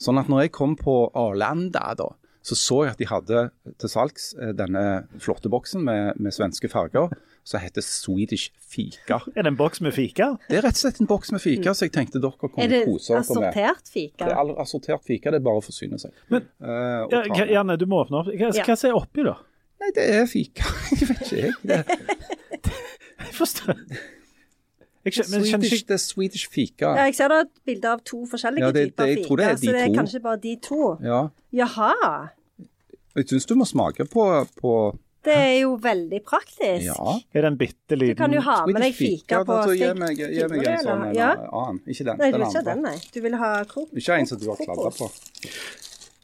Sånn at når jeg kom på Arlanda, da, så så jeg at de hadde til salgs eh, denne flotte boksen med, med svenske farger som heter Swedish Fika. Er det en boks med fika? Det er rett og slett en boks med fika, så jeg tenkte dere kunne Er det kose dere med. assortert fika? Det er assortert fika, det er bare å forsyne seg. Men- uh, Ja, hva- Janne, du må åpne opp. Hva, Ja. hva er oppi, da? Nei, det er fika. Jeg vet ikke, jeg. Det Jeg forstår jeg skjønner, men skjønner Swedish, ikke det er Swedish fika. Ja, jeg ser det er et bilde av to forskjellige Ja, det- typer det- jeg tror det er de så det er to. kanskje bare de to. Ja. Jaha. Jeg syns du må smake på, på Det er jo veldig praktisk. Ja. Er det en bitte Du liten kan jo ha med deg fika på altså, Gi meg, gi meg en sånn eller? Ja. annen. Ikke den. Nei, du den vil ikke ha den, nei. Du vil ha kok Ikke en som du har kladda på.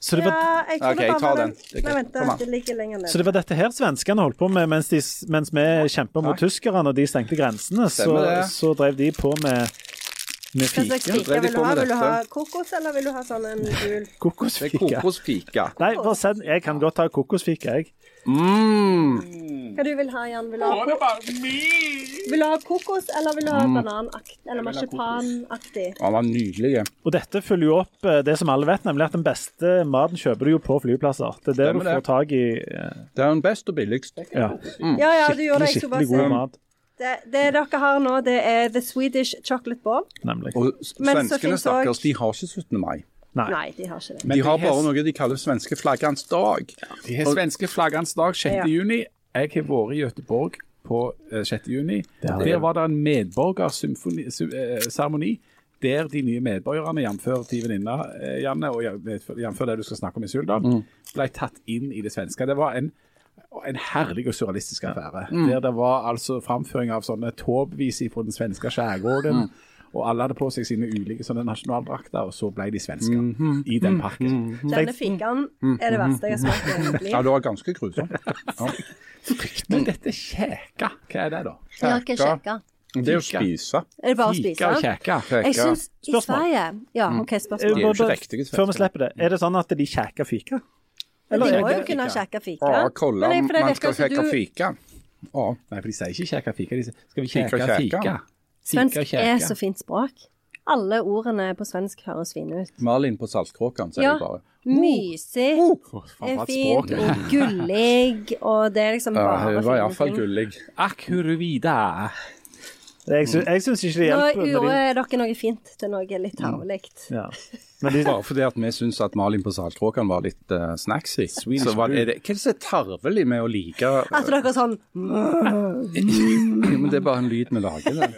Så det, var, Ja, jeg Ok, det bare ta den. Det Nei, vent, det ligger lenger ned. så det var dette her svenskene holdt på med mens, de, mens vi kjempa mot tyskerne og de stengte grensene. Så, så drev de på med, med fika. fika vil du ha? Vil du ha kokos, eller vil du ha sånn en gul Kokosfika. kokosfika. Nei, bare send. Jeg kan godt ta kokosfika, jeg. Mm. Hva du vil ha, Jan? Vil du ha, ko vil du ha kokos, eller vil du ha bananaktig? Eller Mm. vil ha marsipanaktig? Den var nydelig. Og dette følger jo opp eh, det som alle vet, nemlig at den beste maten kjøper du jo på flyplasser. Det er det Stemmer du får det. tak i eh, Det er den beste og billigst. ja, Ja, ja, du gjør det. Jeg skulle bare si mat. det, det dere har nå, det er The Swedish Chocolate Ball. Nemlig. Og s- Men så svenskene, stakkars, de har ikke 17. mai. Nei. Nei, de har ikke det. Men De har bare noe de kaller svenske flaggernes dag. De har svenske flaggernes dag 6. Ja. juni. Jeg har vært i Gøteborg på eh, 6. juni. har. Der var det en medborgerseremoni. Der de nye medborgerne, jf. din venninne, eh, Janne, og jf. det du skal snakke om i Suldal, ble tatt inn i det svenske. Det var en, en herlig og surrealistisk affære. Der det var altså framføring av sånne togvis fra den svenske skjærgården. Og alle hadde på seg sine ulike sånne nasjonaldrakter, og så ble de svensker i den parken. Denne fikaen er det verste jeg har smakt i mitt Ja, liv. det var ganske grusomt. Ja. Men dette kjeka, hva er det da? Ja, hva sjekke? Det er å spise. Er det bare å Fika og spise? kjeka. Jeg syns i Sverige Ja, OK, spørsmål. De er jo ikke riktige svensker. Før vi slipper det, er det sånn at de kjeker fika? Eller de må jo kunne sjekke fika. Ja, kolla, man skal du- fika. Å. Nei, for de sier ikke kjeka fika, de sier skal vi Fika kjeka kjeka? fika? Svensk er så fint språk. Alle ordene på svensk høres fine ut. Malin på Saltkråkan, sier Ja. de bare. Mysig oh, faen, er fint, og gullig, og det er liksom Ja, bare hun var iallfall gullig. Akkurvida. Jeg, sy jeg syns ikke det Nå gjorde de, dere noe fint til noe litt tarvelig. ja. Bare fordi at vi syns at Malin på Saltkråkan var litt uh, snacksy. Så var, er det, hva er det som er tarvelig med å like At dere er sånn Men det er bare en lyd vi lager.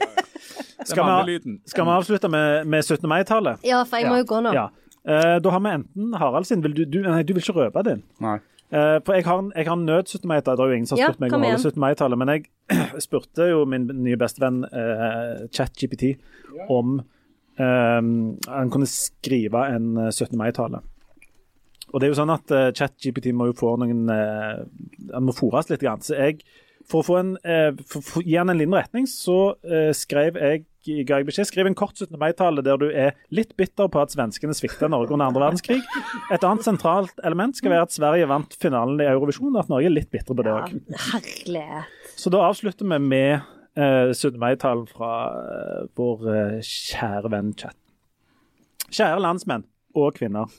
Skal, vi, skal vi avslutte med, med 17. mai-tallet? Ja, for jeg må jo gå nå. Ja. Uh, da har vi enten Harald sin vil du, du, Nei, du vil ikke røpe din. Nei. Eh, for jeg har, en- jeg har en nød 17. mai-tall. Det er jo ingen som har Ja, spurt meg om å holde 17. mai-tallet, men jeg spurte jo min nye bestevenn uh, ChatGPT om um, han kunne skrive en eh, 17. mai-tale. Og det er jo sånn at uh, ChatGPT må jo få noen eh, Han må fôres litt. Grann. Så jeg, for å få en, eh, for, for, gi han en liten retning, så eh, skrev jeg ga jeg beskjed. Skriv en kort 17. mai-tale der du er litt bitter på at svenskene svikta Norge under andre verdenskrig. Et annet sentralt element skal være at Sverige vant finalen i Eurovisjon, og at Norge er litt bitre på det òg. Ja, Så da avslutter vi med eh, 17. mai-talen fra eh, vår eh, kjære venn Chat. Kjære landsmenn. og kvinner.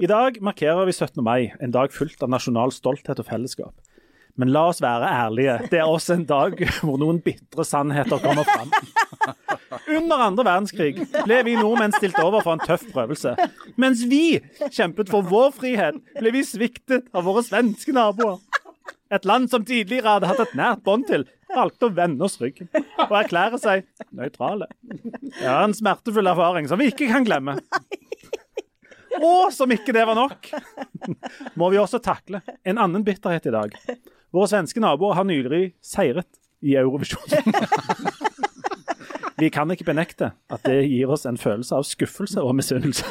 I dag markerer vi 17. mai, en dag fullt av nasjonal stolthet og fellesskap. Men la oss være ærlige, det er også en dag hvor noen bitre sannheter kommer fram. Under andre verdenskrig ble vi nordmenn stilt over for en tøff prøvelse. Mens vi kjempet for vår frihet, ble vi sviktet av våre svenske naboer. Et land som tidligere hadde hatt et nært bånd til, valgte å vende oss ryggen og erklære seg nøytrale. Det er en smertefull erfaring som vi ikke kan glemme. Og som ikke det var nok, må vi også takle en annen bitterhet i dag. Våre svenske naboer har nylig seiret i Eurovisjon. Vi kan ikke benekte at det gir oss en følelse av skuffelse og misunnelse.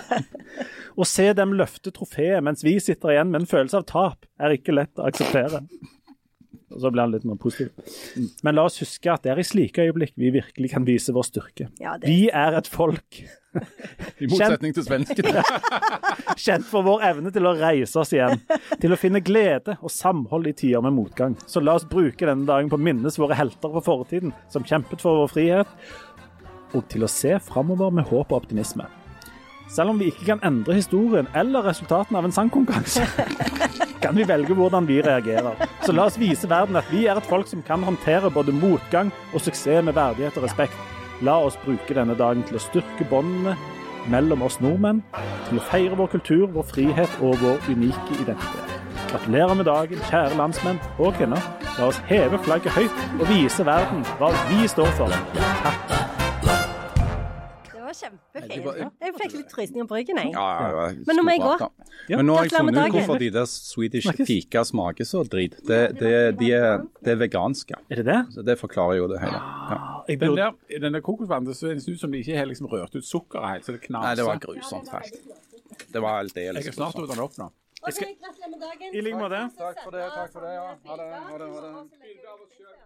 Å se dem løfte trofeet mens vi sitter igjen med en følelse av tap, er ikke lett å akseptere. Og så blir han litt mer positiv. Men la oss huske at det er i slike øyeblikk vi virkelig kan vise vår styrke. Ja, det- Vi er et folk I motsetning til svenskene. kjent for vår evne til å reise oss igjen, til å finne glede og samhold i tider med motgang. Så la oss bruke denne dagen på å minnes våre helter fra fortiden som kjempet for vår frihet, og til å se framover med håp og optimisme. Selv om vi ikke kan endre historien eller resultatene av en sangkonkurranse, kan vi velge hvordan vi reagerer. Så la oss vise verden at vi er et folk som kan håndtere både motgang og suksess med verdighet og respekt. La oss bruke denne dagen til å styrke båndene mellom oss nordmenn, til å feire vår kultur, vår frihet og vår unike identitet. Gratulerer med dagen, kjære landsmenn og kvinner. La oss heve flagget høyt og vise verden hva vi står for. Takk. Det var kjempefint. Jeg fikk litt frysninger på ryggen, jeg. Ja, ja, ja, Men nå må jeg gå. Men nå har jeg funnet ut hvorfor de der Swedish fika smaker så drit. Det, det, de er, det er veganske. Er det det? Så det forklarer jo det hele. Ja. Den der, den der kokosvannet så ser det ut som de ikke har liksom rørt ut sukkeret helt, så det knaser. Nei, det var grusomt fælt. Det var aldeles Jeg er snart ute den opp nå. Jeg skal... I like måte. Takk for det. takk for det, ja. Ha det. Ha det, ha det.